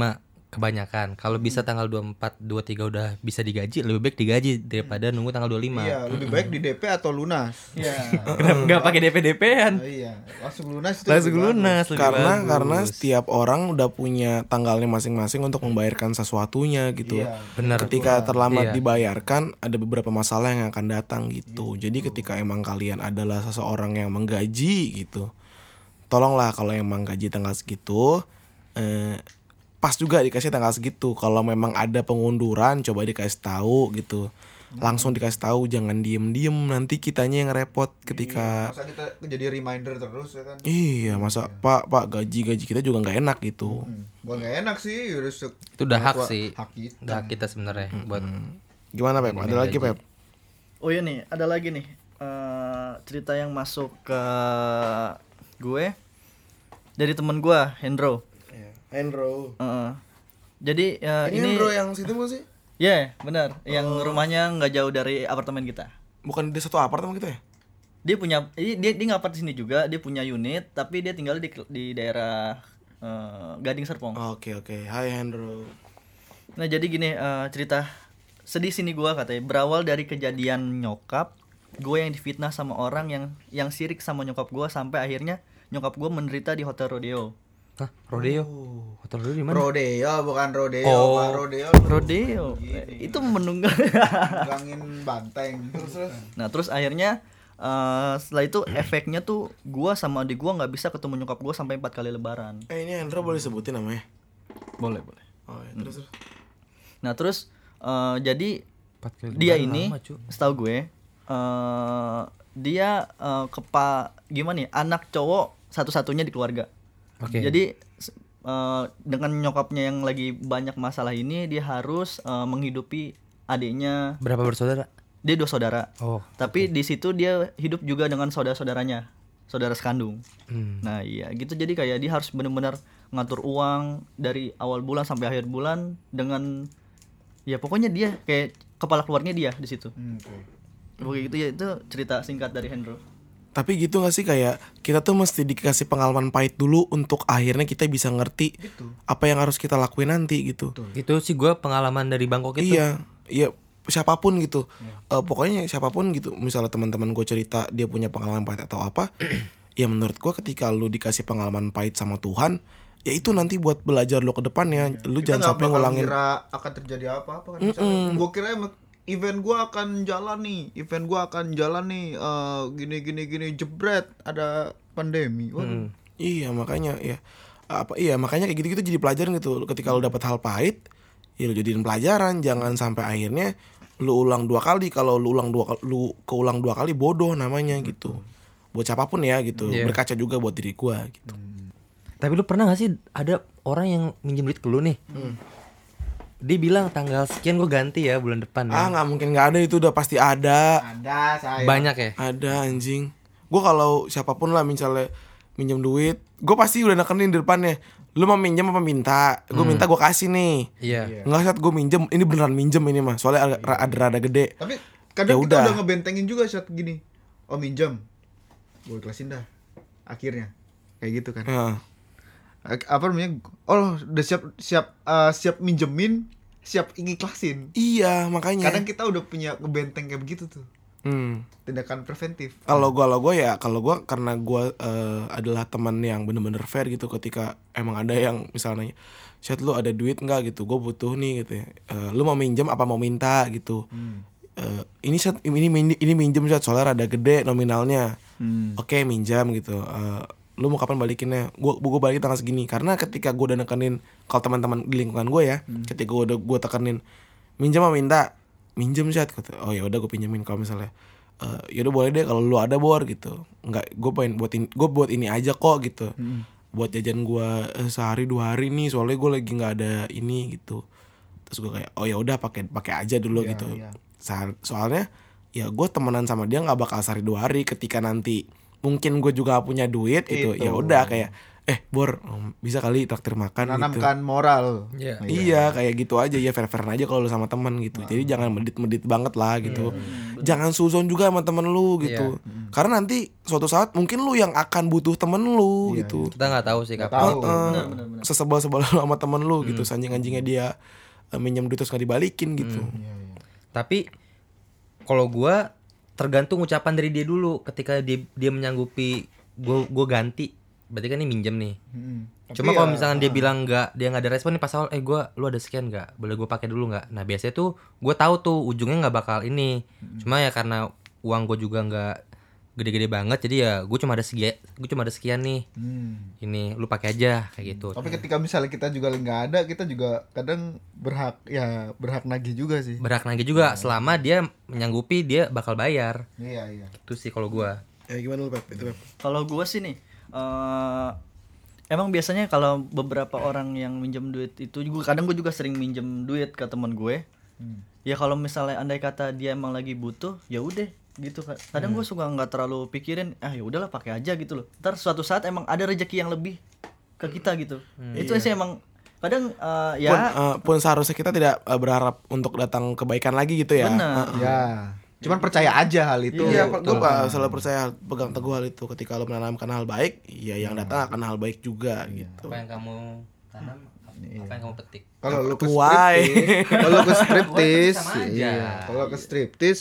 kebanyakan. Kalau bisa tanggal 24 23 udah bisa digaji lebih baik digaji daripada nunggu tanggal 25 iya lebih baik di DP atau lunas. Iya. Kenapa nggak pakai DP DP-an Oh, iya. Langsung lunas itu langsung lebih bagus. lunas lebih karena bagus. karena setiap orang udah punya tanggalnya masing-masing untuk membayarkan sesuatunya gitu. Iya, benar. Ketika terlambat Iya. dibayarkan ada beberapa masalah yang akan datang gitu. Jadi ketika emang kalian adalah seseorang yang menggaji gitu tolonglah kalau emang gaji tanggal segitu eh, pas juga dikasih tanggal segitu. Kalau memang ada pengunduran coba dikasih tahu gitu. Langsung dikasih tahu jangan diem diem nanti kitanya yang repot ketika masa kita jadi reminder terus ya kan? Iya masa pak pak gaji gaji kita juga nggak enak gitu. Hmm. bukan gak enak sih udah se- itu udah hak sih. hak kita. udah hak kita sebenarnya buat gimana pep? Ada lagi pep? Oh iya nih, ada lagi nih eh, cerita yang masuk ke gue dari temen gue, Hendro. Hendro Heeh. Jadi eh, ini ini, Hendro yang situ nggak sih ya benar, yang rumahnya nggak jauh dari apartemen kita. bukan di satu apartemen gitu ya Dia punya, ini dia dia nggak apart di sini juga, dia punya unit, tapi dia tinggal di di daerah eh, Gading Serpong. Oke oke, Hai Hendro. Nah jadi gini eh, cerita sedih sini gua katanya berawal dari kejadian nyokap gue yang difitnah sama orang yang yang sirik sama nyokap gua sampai akhirnya nyokap gua menderita di hotel rodeo. Hah, rodeo hotel rodeo di mana rodeo bukan rodeo Oh. Pak. rodeo Rodeo Eh, itu menunggang. gangin banteng terus terus nah terus akhirnya eh, setelah itu efeknya tuh gua sama adik gua nggak bisa ketemu nyokap gua sampai empat kali lebaran. Eh ini Hendro boleh sebutin namanya? Boleh boleh. Oh ya, terus terus. Nah terus eh, jadi Empat kali dia lebaran ini lama, setahu gue eh dia eh, kepa gimana ya anak cowok satu-satunya di keluarga Oke. jadi eh, dengan nyokapnya yang lagi banyak masalah ini dia harus eh, menghidupi adiknya. Berapa bersaudara? Dia dua saudara. Oh tapi di situ dia hidup juga dengan saudara-saudaranya saudara sekandung. Hmm. nah iya gitu. Jadi kayak dia harus benar-benar ngatur uang dari awal bulan sampai akhir bulan dengan ya pokoknya dia kayak kepala keluarnya dia di situ. Hmm, oke. Pokoknya gitu. Ya itu cerita singkat dari Hendro Tapi gitu gak sih kayak kita tuh mesti dikasih pengalaman pahit dulu untuk akhirnya kita bisa ngerti apa yang harus kita lakuin nanti gitu. itu sih gua pengalaman dari Bangkok itu Iya, iya siapa pun gitu. Eh, pokoknya siapa pun gitu. Misalnya teman-teman gue cerita dia punya pengalaman pahit atau apa, ya menurut gue ketika lu dikasih pengalaman pahit sama Tuhan, ya itu nanti buat belajar lo ke depannya. Lu Kita jangan sampai ngulangin kira akan terjadi apa-apa kan. Gue kira emang event gua akan jalan nih event gua akan jalan nih eh, gini gini gini jebret ada pandemi Waduh. Iya makanya ya. Apa iya makanya kayak gitu-gitu jadi pelajaran gitu. Ketika lu dapat hal pahit ya lu jadiin pelajaran. Jangan sampai akhirnya lu ulang dua kali. Kalau lu ulang dua lu keulang dua kali bodoh namanya gitu. Buat siapa pun ya gitu. Iya. berkaca juga buat diri gua gitu. Tapi lu pernah gak sih ada orang yang minjem duit ke lu nih? Dia bilang tanggal sekian gue ganti ya bulan depan ah ya. nggak mungkin nggak ada itu udah pasti ada. Ada saya Banyak ya? ada anjing. Gua kalau siapa pun lah misalnya minjem duit gue pasti udah nekenin di depannya. Lu mau minjem apa minta? Gue minta gue kasih nih. Iya. nggak saat gue minjem ini beneran minjem ini mah soalnya ada, ada rada gede. Tapi kadang Ya kita udah. udah ngebentengin juga saat gini. Oh minjem. Gue ikhlasin dah akhirnya. Kayak gitu kan. Heeh. Apa namanya? Oh udah siap siap eh, siap minjemin siap ngiklasin. Iya makanya. kadang kita udah punya ngebenteng kayak begitu tuh. Hmm. tindakan preventif. Kalau gua kalau gua ya kalau gua karena gua eh, adalah teman yang bener-bener fair gitu ketika emang ada yang misalnya chat lu ada duit nggak? gitu. Gue butuh nih gitu ya. Eh, lu mau minjem apa mau minta? gitu. Eh, ini chat ini min- ini minjem chat soalnya rada gede nominalnya. Oke minjam gitu. Eh, lu mau kapan balikinnya? Gua gua balikin tanggal segini. Karena ketika gua udah nekenin kalau teman-teman di lingkungan gue ya ketika gua udah gua tekenin minjem apa minta. Minjem chat. Kata oh ya udah gue pinjemin kalau misalnya eh yaudah boleh deh kalau lu ada bor gitu. Nggak gue pengen buat ini gue buat ini aja kok gitu. Buat jajan gue sehari dua hari nih soalnya gue lagi nggak ada ini gitu. Terus gue kayak oh ya udah pakai pakai aja dulu Iya, gitu. Sa- soalnya ya gue temenan sama dia nggak bakal sehari dua hari ketika nanti mungkin gue juga punya duit gitu Itu. ya udah kayak eh bor bisa kali traktir makan gitu menanamkan moral Iya. Iya kayak gitu aja ya fair fairan aja kalau lu sama teman gitu. Jadi jangan medit-medit banget lah gitu. Jangan suzon juga sama temen lu gitu. Karena nanti suatu saat mungkin lu yang akan butuh temen lu gitu. Kita nggak tahu sih kapan. tahu. Heeh. Sesebel-sebel lu sama temen lu gitu. Sanjing-anjingnya dia eh, minjem duit terus nggak dibalikin gitu. Tapi kalau gua tergantung ucapan dari dia dulu. Ketika dia dia menyanggupi gua gua ganti berarti kan ini minjem nih. Cuma Tapi kalau ya, misalkan dia bilang nggak dia nggak ada respon nih pas awal eh gua lu ada sekian nggak? Boleh gua pakai dulu nggak? Nah biasanya tuh gua tahu tuh ujungnya nggak bakal ini. Cuma ya karena uang gua juga nggak gede-gede banget jadi ya gua cuma ada sekian gua cuma ada sekian nih Hmm. ini lu pakai aja kayak gitu Tapi ketika misalnya kita juga nggak ada, kita juga kadang berhak ya berhak nagih juga sih. berhak nagih juga selama dia menyanggupi dia bakal bayar Iya iya. itu sih kalau gua Ya gimana lu Pep? Itu Pep. Kalau gue sih nih, eh emang biasanya kalau beberapa orang yang minjem duit itu juga kadang gue juga sering minjem duit ke teman gue. Ya kalau misalnya andai kata dia emang lagi butuh, ya udah gitu kan. Kadang gue suka nggak terlalu pikirin, ah ya udahlah pakai aja gitu loh. Ntar suatu saat emang ada rezeki yang lebih ke kita gitu. Itu sih emang kadang eh, ya Pun, eh, pun seharusnya kita tidak eh, berharap untuk datang kebaikan lagi gitu ya. Benar. Ya. Cuman percaya aja hal itu. Iya, gue selalu percaya pegang teguh hal itu. Ketika lo menanamkan hal baik, ya yang datang akan hal baik juga gitu. apa yang kamu tanam apa yang kamu petik Kalau lu ke striptis, kalau ke striptis, Sama aja. iya. Kalau ke striptis,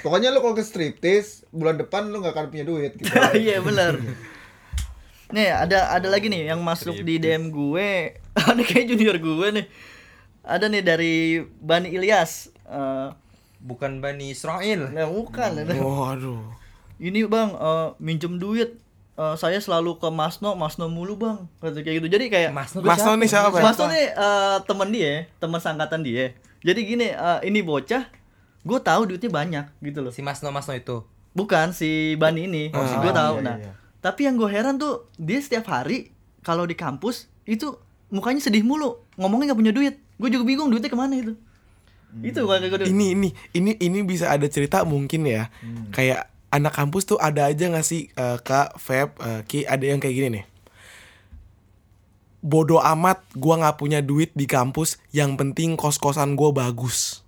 pokoknya lu kalau ke striptis bulan depan lu nggak akan punya duit gitu. Iya benar. Nih ada ada lagi nih yang masuk di DM gue. Ada kayak junior gue nih. Ada nih dari Bani Ilyas. Eh, bukan Bani Israel nah bukan. Waduh. Ini bang eh, minjem duit. Eh, saya selalu ke Masno, Masno mulu bang. Kata kayak gitu. Jadi kayak Masno Mas nih siapa? Masno nih eh, temen dia, teman sangkatan dia. Jadi gini, eh, ini bocah, gue tahu duitnya banyak gitu loh. si Masno Masno itu Bukan si Bani ini, Oh, gue tahu. iya, nah, iya. tapi yang gue heran tuh dia setiap hari kalau di kampus itu mukanya sedih mulu, ngomongnya nggak punya duit. Gue juga bingung duitnya ke mana itu. Itu kalau gue ini ini ini ini bisa ada cerita mungkin ya kayak anak kampus tuh ada aja nggak sih eh, kak Feb eh, Ki ada yang kayak gini nih bodoh amat gua nggak punya duit di kampus yang penting kos kosan gua bagus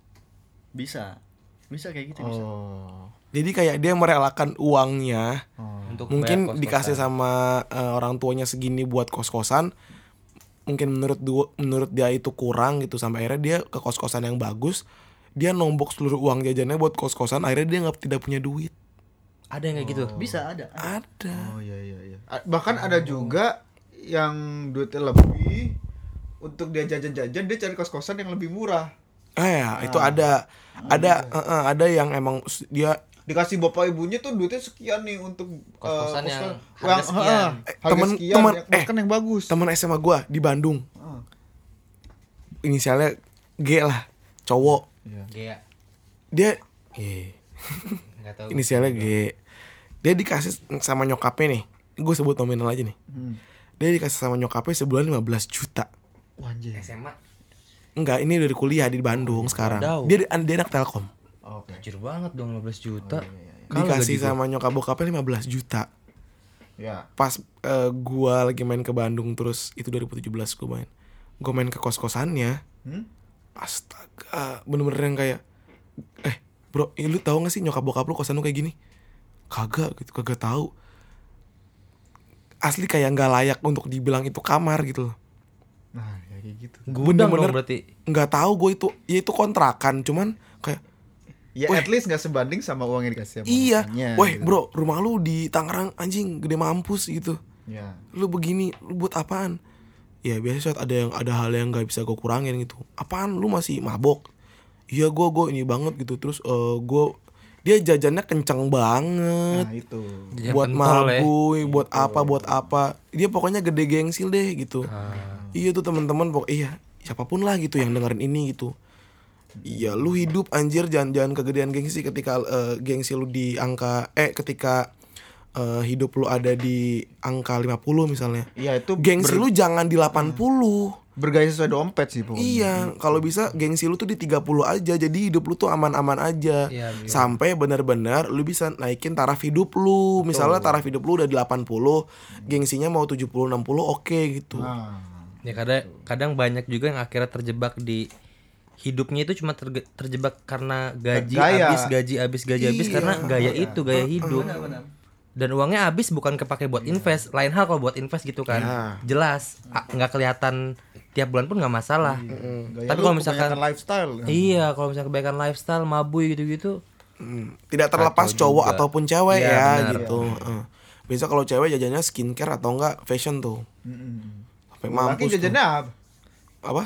bisa, bisa kayak gitu bisa. Oh. jadi kayak dia merelakan uangnya untuk mungkin bayar dikasih kos-kosan. sama eh, orang tuanya segini buat kos kosan mungkin menurut du- menurut dia itu kurang gitu sampai akhirnya dia ke kos kosan yang bagus dia nombok seluruh uang jajannya buat kos kosan akhirnya dia nggak tidak punya duit ada yang kayak gitu Bisa ada. ada Oh iya iya iya. A- Bahkan ada juga yang duitnya lebih untuk dia jajan-jajan dia cari kos-kosan yang lebih murah. Eh ya, itu ada ada eh, eh, ada yang emang dia Dikasih bapak ibunya tuh duitnya sekian nih untuk eh, Kos-kosan yang kos-kosan. harga sekian. eh, harga Temen- sekian, temen- yang- eh, bahkan yang bagus. teman SMA gua di Bandung. Ah. Inisialnya G lah, cowok. Iya. Dia eh, Enggak tahu. inisialnya G. Dia dikasih sama nyokapnya nih. Gue sebut nominal aja nih. Hmm. Dia dikasih sama nyokapnya sebulan 15 juta. Wah, anjir. SMA. Enggak, ini dari kuliah di Bandung sekarang. Wadaw. Dia dia anak Telkom. Oke. Kecil banget dong 15 juta. Dikasih sama nyokap bokapnya 15 juta. Ya. Pas eh, gua lagi main ke Bandung terus itu 2017 gua main. Gua main ke kos-kosannya. Hmm? Astaga, bener-bener yang kayak eh, bro, eh, lu tahu gak sih nyokap bokap lu kosan lu kayak gini? Kagak gitu, kagak tahu. Asli kayak nggak layak untuk dibilang itu kamar gitu loh. Nah, ya kayak gitu. Gudang Bener-bener dong berarti. nggak tahu gue itu ya itu kontrakan cuman kayak Ya at least nggak sebanding sama uang yang dikasih sama iya weh gitu. bro rumah lu di Tangerang anjing gede mampus gitu Ya. lu begini lu buat apaan ya biasa saat ada yang ada hal yang nggak bisa gue kurangin gitu apaan lu masih mabok iya gue gue ini banget gitu terus eh gue dia jajannya kenceng banget. Nah, itu. Buat ya. mabui buat apa buat apa. Dia pokoknya gede gengsil deh gitu. Ah. iya tuh teman-teman pokok iya siapa pun lah gitu yang dengerin ini gitu. Iya lu hidup anjir jangan jangan kegedean gengsi ketika eh, gengsi lu di angka eh ketika eh, hidup lu ada di angka 50 misalnya. Iya, itu gengsi ber- lu jangan di 80 bergaya sesuai dompet sih pokoknya. Iya, kalau bisa gengsi lu tuh di 30 aja. Jadi hidup lu tuh aman-aman aja. Iya, iya. Sampai benar-benar lu bisa naikin taraf hidup lu. Misalnya taraf hidup lu udah di 80, gengsinya mau 70 60 oke gitu. Nah, Ya kadang kadang banyak juga yang akhirnya terjebak di hidupnya itu cuma terge- terjebak karena gaji Gaya. habis gaji habis gaji habis Iya. karena gaya itu gaya hidup dan uangnya habis bukan kepake buat invest lain hal kalau buat invest gitu kan Ya. jelas nggak kelihatan tiap bulan pun nggak masalah gaya Tapi kalau misalkan- lifestyle. iya kalau misalnya kebaikan lifestyle mabui gitu-gitu Hmm, Tidak terlepas Kacau cowok juga. ataupun cewek Iya, ya benar. gitu. Heeh. Biasa kalau cewek jajannya skincare atau enggak fashion tuh. Sampai mampus. tuh. jajannya apa? Apa?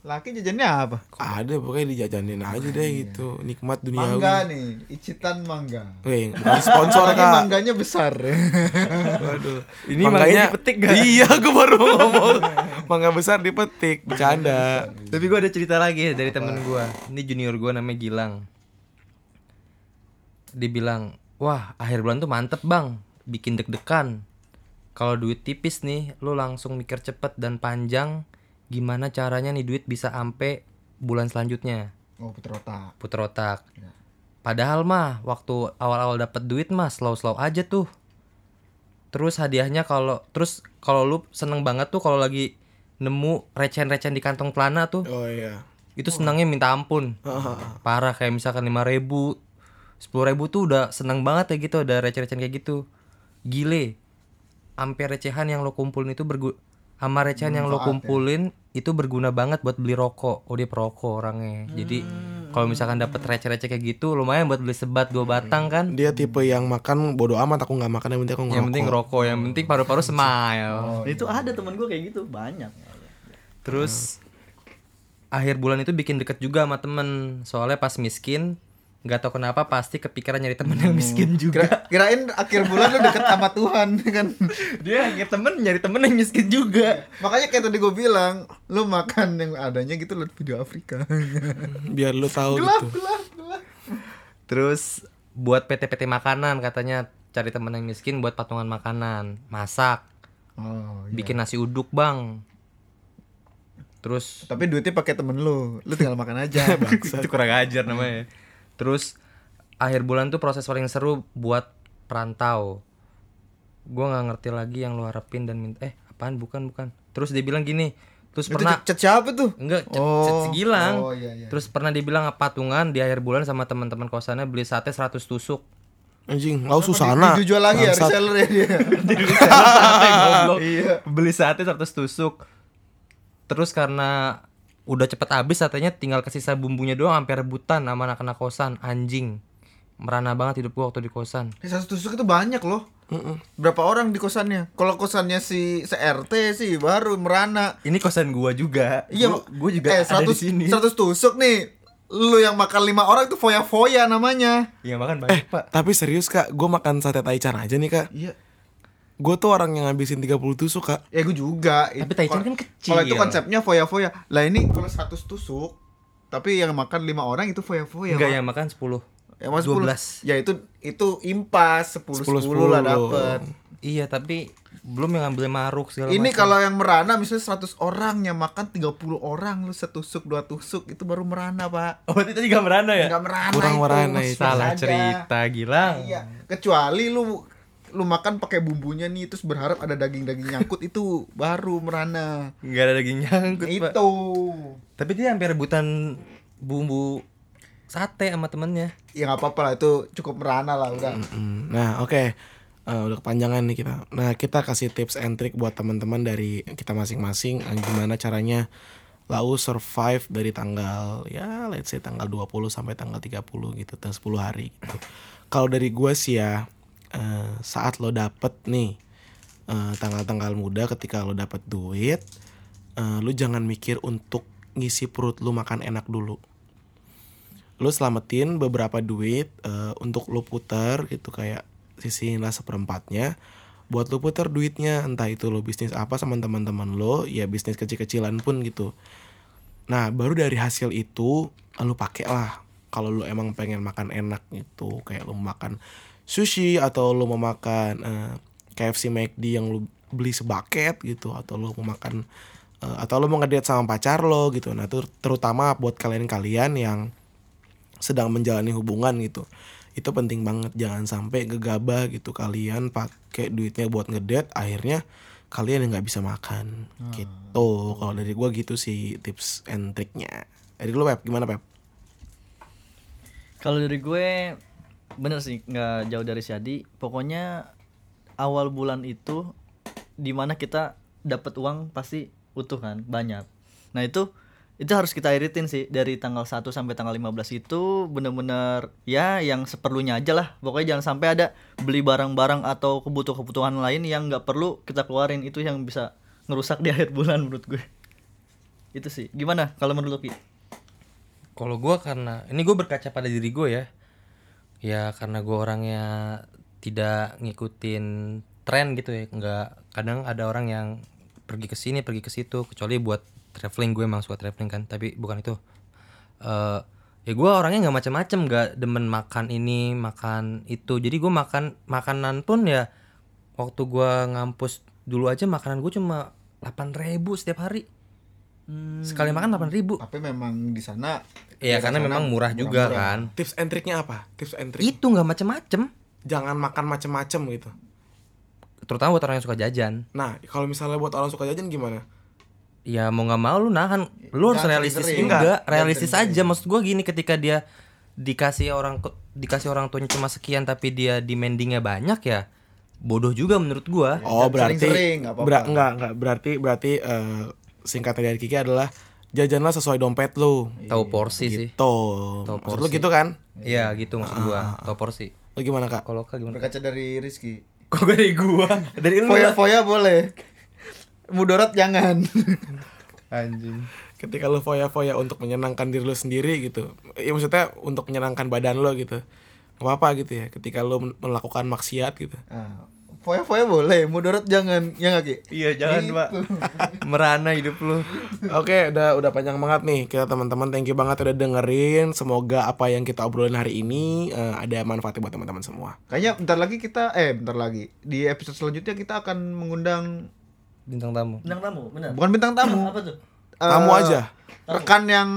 Laki jajannya apa? Ada pokoknya dijajanin aja deh gitu. Nikmat duniawi. Mangga nih, icitan mangga. Weh, bukan sponsor kak. mangganya besar. Waduh. Ini mangganya dipetik gak? Iya, gue baru mau ngomong. Mangga besar dipetik, bercanda. Tapi gue ada cerita lagi dari temen gue. Ini junior gue namanya Gilang. Dibilang, wah akhir bulan tuh mantep bang, bikin deg-degan. Kalau duit tipis nih, lu langsung mikir cepet dan panjang. Gimana caranya nih duit bisa ampe bulan selanjutnya? oh, puter otak. Puter otak. Ya. Padahal mah waktu awal-awal dapet duit mah slow-slow aja tuh. Terus hadiahnya kalau terus kalau lu seneng banget tuh kalau lagi nemu recehan-recehan di kantong celana tuh Oh iya. itu senangnya minta ampun parah kayak misalkan lima ribu sepuluh ribu tuh udah seneng banget ya gitu ada receh-recehan kayak gitu gile ampe recehan yang lo kumpulin itu bergu sama recehan yang lo Manfaat ya. Itu berguna banget buat beli rokok. Oh dia perokok orangnya. Jadi kalau misalkan dapat receh-receh kayak gitu lumayan buat beli sebat dua batang kan? Dia tipe yang makan bodo amat aku nggak makan yang penting aku ngerokok. yang penting rokok yang penting paru-paru smile. Itu ada temen gue kayak gitu banyak. Terus akhir bulan itu bikin deket juga sama temen. Soalnya pas miskin nggak tahu kenapa pasti kepikiran nyari temen yang miskin juga Kira, kirain akhir bulan lu deket sama Tuhan kan. Dia akhir temen nyari temen yang miskin juga Makanya kayak tadi gue bilang, lu makan yang adanya gitu liat video Afrika. Biar lu tahu gelap, gitu. gelap, gelap. Terus buat PT-PT makanan katanya cari temen yang miskin buat patungan makanan Masak Oh, iya. Bikin nasi uduk bang Terus Tapi duitnya pakai temen lu, lu tinggal makan aja. itu kurang ajar namanya terus akhir bulan tuh proses paling seru buat perantau gua nggak ngerti lagi yang lu harapin dan minta eh apaan bukan bukan terus dia bilang gini terus Itu pernah chat siapa tuh? enggak cet, Oh. segilang Oh, iya, iya. terus pernah dibilang patungan di akhir bulan sama teman-teman kosannya beli sate 100 tusuk Anjing, lau Susana. Dijual lagi ya reseller ya dia. sate goblok Iya. beli sate 100 tusuk terus karena udah cepet habis satenya tinggal kesisa bumbunya doang sampai rebutan sama anak-anak kosan anjing merana banget hidup gua waktu di kosan Eh, satu tusuk itu banyak loh. Berapa orang di kosannya? Kalau kosannya si se-RT sih baru merana. Ini kosan gua juga. Iya, gua, gua juga eh, ada 100, di sini. 100 tusuk nih. Lu yang makan lima orang itu foya-foya namanya. Iya makan Eh, banyak, Pak. tapi serius kak, gue makan sate taichan aja nih kak. Iya. Gue tuh orang yang ngabisin 30 tusuk kak. Ya gue juga. Tapi Taichan kan kecil. Kalau itu konsepnya foya-foya. Lah ini kalau 100 tusuk tapi yang makan lima orang itu foya-foya. Enggak yang makan 10. Yang mas 10. 12. Ya itu itu impas 10 10, 10, lah dapet. Iya, tapi belum yang ngambil maruk segala Ini kalau yang merana misalnya 100 orang yang makan 30 orang lu setusuk dua tusuk itu baru merana, Pak. Oh, berarti tadi gak merana ya? Enggak merana Kurang itu. merana itu. Salah aja. cerita, Gilang. Iya, kecuali lu lu makan pakai bumbunya nih terus berharap ada daging-daging nyangkut itu baru merana. Enggak ada daging nyangkut, Pak. itu. Tapi dia hampir rebutan bumbu sate sama temennya. Ya nggak apa-apa lah itu cukup merana lah udah. Nah oke, Eh, udah kepanjangan nih kita. Nah kita kasih tips and trick buat teman-teman dari kita masing-masing eh, gimana caranya lau survive dari tanggal ya let's say tanggal 20 sampai tanggal 30 gitu, tanggal 10 hari gitu. Kalau dari gue sih ya eh, saat lo dapet nih eh, tanggal-tanggal muda ketika lo dapet duit, eh, lu jangan mikir untuk ngisi perut lu makan enak dulu. Lu selamatin beberapa duit eh, untuk lu putar gitu kayak sisihin lah seperempatnya. Buat lu putar duitnya entah itu lu bisnis apa sama teman-teman lo ya bisnis kecil-kecilan pun gitu. Nah baru dari hasil itu lu pakai lah kalau lu emang pengen makan enak gitu kayak lu makan sushi atau lu mau makan eh, KFC McD yang lu beli sebaket gitu atau lu mau makan eh, atau lu mau ngedate sama pacar lo gitu. Nah itu terutama buat kalian-kalian yang sedang menjalani hubungan gitu itu penting banget. Jangan sampai gegabah gitu kalian pakai duitnya buat ngedate akhirnya kalian yang nggak bisa makan. Gitu. Kalau dari gua gitu sih tips and triknya dari lu Pep gimana Pep? Kalau dari gue bener sih nggak jauh dari si Adi. Pokoknya awal bulan itu di mana kita dapat uang pasti utuh kan banyak. Nah itu itu harus kita iritin sih dari tanggal 1 sampai tanggal 15 itu bener-bener ya yang seperlunya aja lah. Pokoknya jangan sampai ada beli barang-barang atau kebutuhan-kebutuhan lain yang nggak perlu kita keluarin itu yang bisa ngerusak di akhir bulan menurut gue. Itu sih. Gimana kalau menurut Ki? Kalau gua karena ini gue berkaca pada diri gue ya. Ya karena gue orangnya tidak ngikutin tren gitu ya. Nggak kadang ada orang yang pergi ke sini, pergi ke situ kecuali buat traveling gue emang suka traveling kan, tapi bukan itu. eh ya gue orangnya nggak macam-macam, nggak demen makan ini, makan itu. Jadi gue makan makanan pun ya waktu gua ngampus dulu aja makanan gue cuma 8.000 setiap hari. Sekali makan 8.000 Tapi memang di sana Iya karena sana memang murah juga kan. tips and triknya apa tips and trick Itu nggak macem-macem. jangan makan macem-macem gitu Terutama buat orang yang suka jajan. nah kalau misalnya buat orang suka jajan gimana Ya mau nggak mau lu nahan. Lu harus Jangan realistis sering-sering. juga. Enggak, Realistis jangan aja. Maksud gua gini ketika dia dikasih orang dikasih orang tuanya cuma sekian tapi dia demandingnya banyak ya bodoh juga menurut gua. Oh berarti sering-sering, nggak apa-apa. Ber- enggak enggak berarti berarti eh, singkatnya dari Kiki adalah jajanlah sesuai dompet lu. Tahu porsi sih. Gitu. Tahu Maksud lu porsi. gitu kan? Iya gitu maksud gua. Tahu porsi. Lu gimana kak? Kalau kak gimana? berkaca dari Rizky. Kok dari gua? Dari lu. Foya-foya boleh. Mudarat jangan. Anjing. Ketika lu foya-foya untuk menyenangkan diri lu sendiri gitu. Ya maksudnya untuk menyenangkan badan lu gitu. Gak apa-apa gitu ya. Ketika lu melakukan maksiat gitu. Ah, Foya-foya boleh, mudarat jangan. Ya nggak Ki? Iya jangan Gitu. pak. Merana hidup lu. Oke, udah udah panjang banget nih kita teman-teman. Thank you banget udah dengerin. Semoga apa yang kita obrolin hari ini eh, ada manfaatnya buat teman-teman semua. Kayaknya bentar lagi kita eh bentar lagi di episode selanjutnya kita akan mengundang Bintang tamu. Bintang tamu, benar. bukan bintang tamu. Apa tuh? eh, Tamu aja. Rekan yang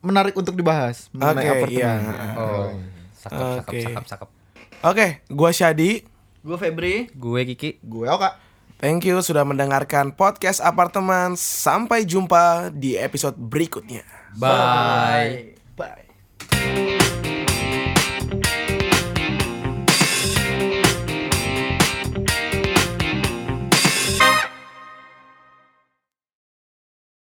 menarik untuk dibahas mengenai Oke, apartemen. iya. Oh. Sakap sakap Oke. sakap sakap. Oke, gua Syadi. Gue Febri. Gue Kiki. Gue Oka. Thank you sudah mendengarkan podcast apartemen. Sampai jumpa di episode berikutnya. Bye. Bye.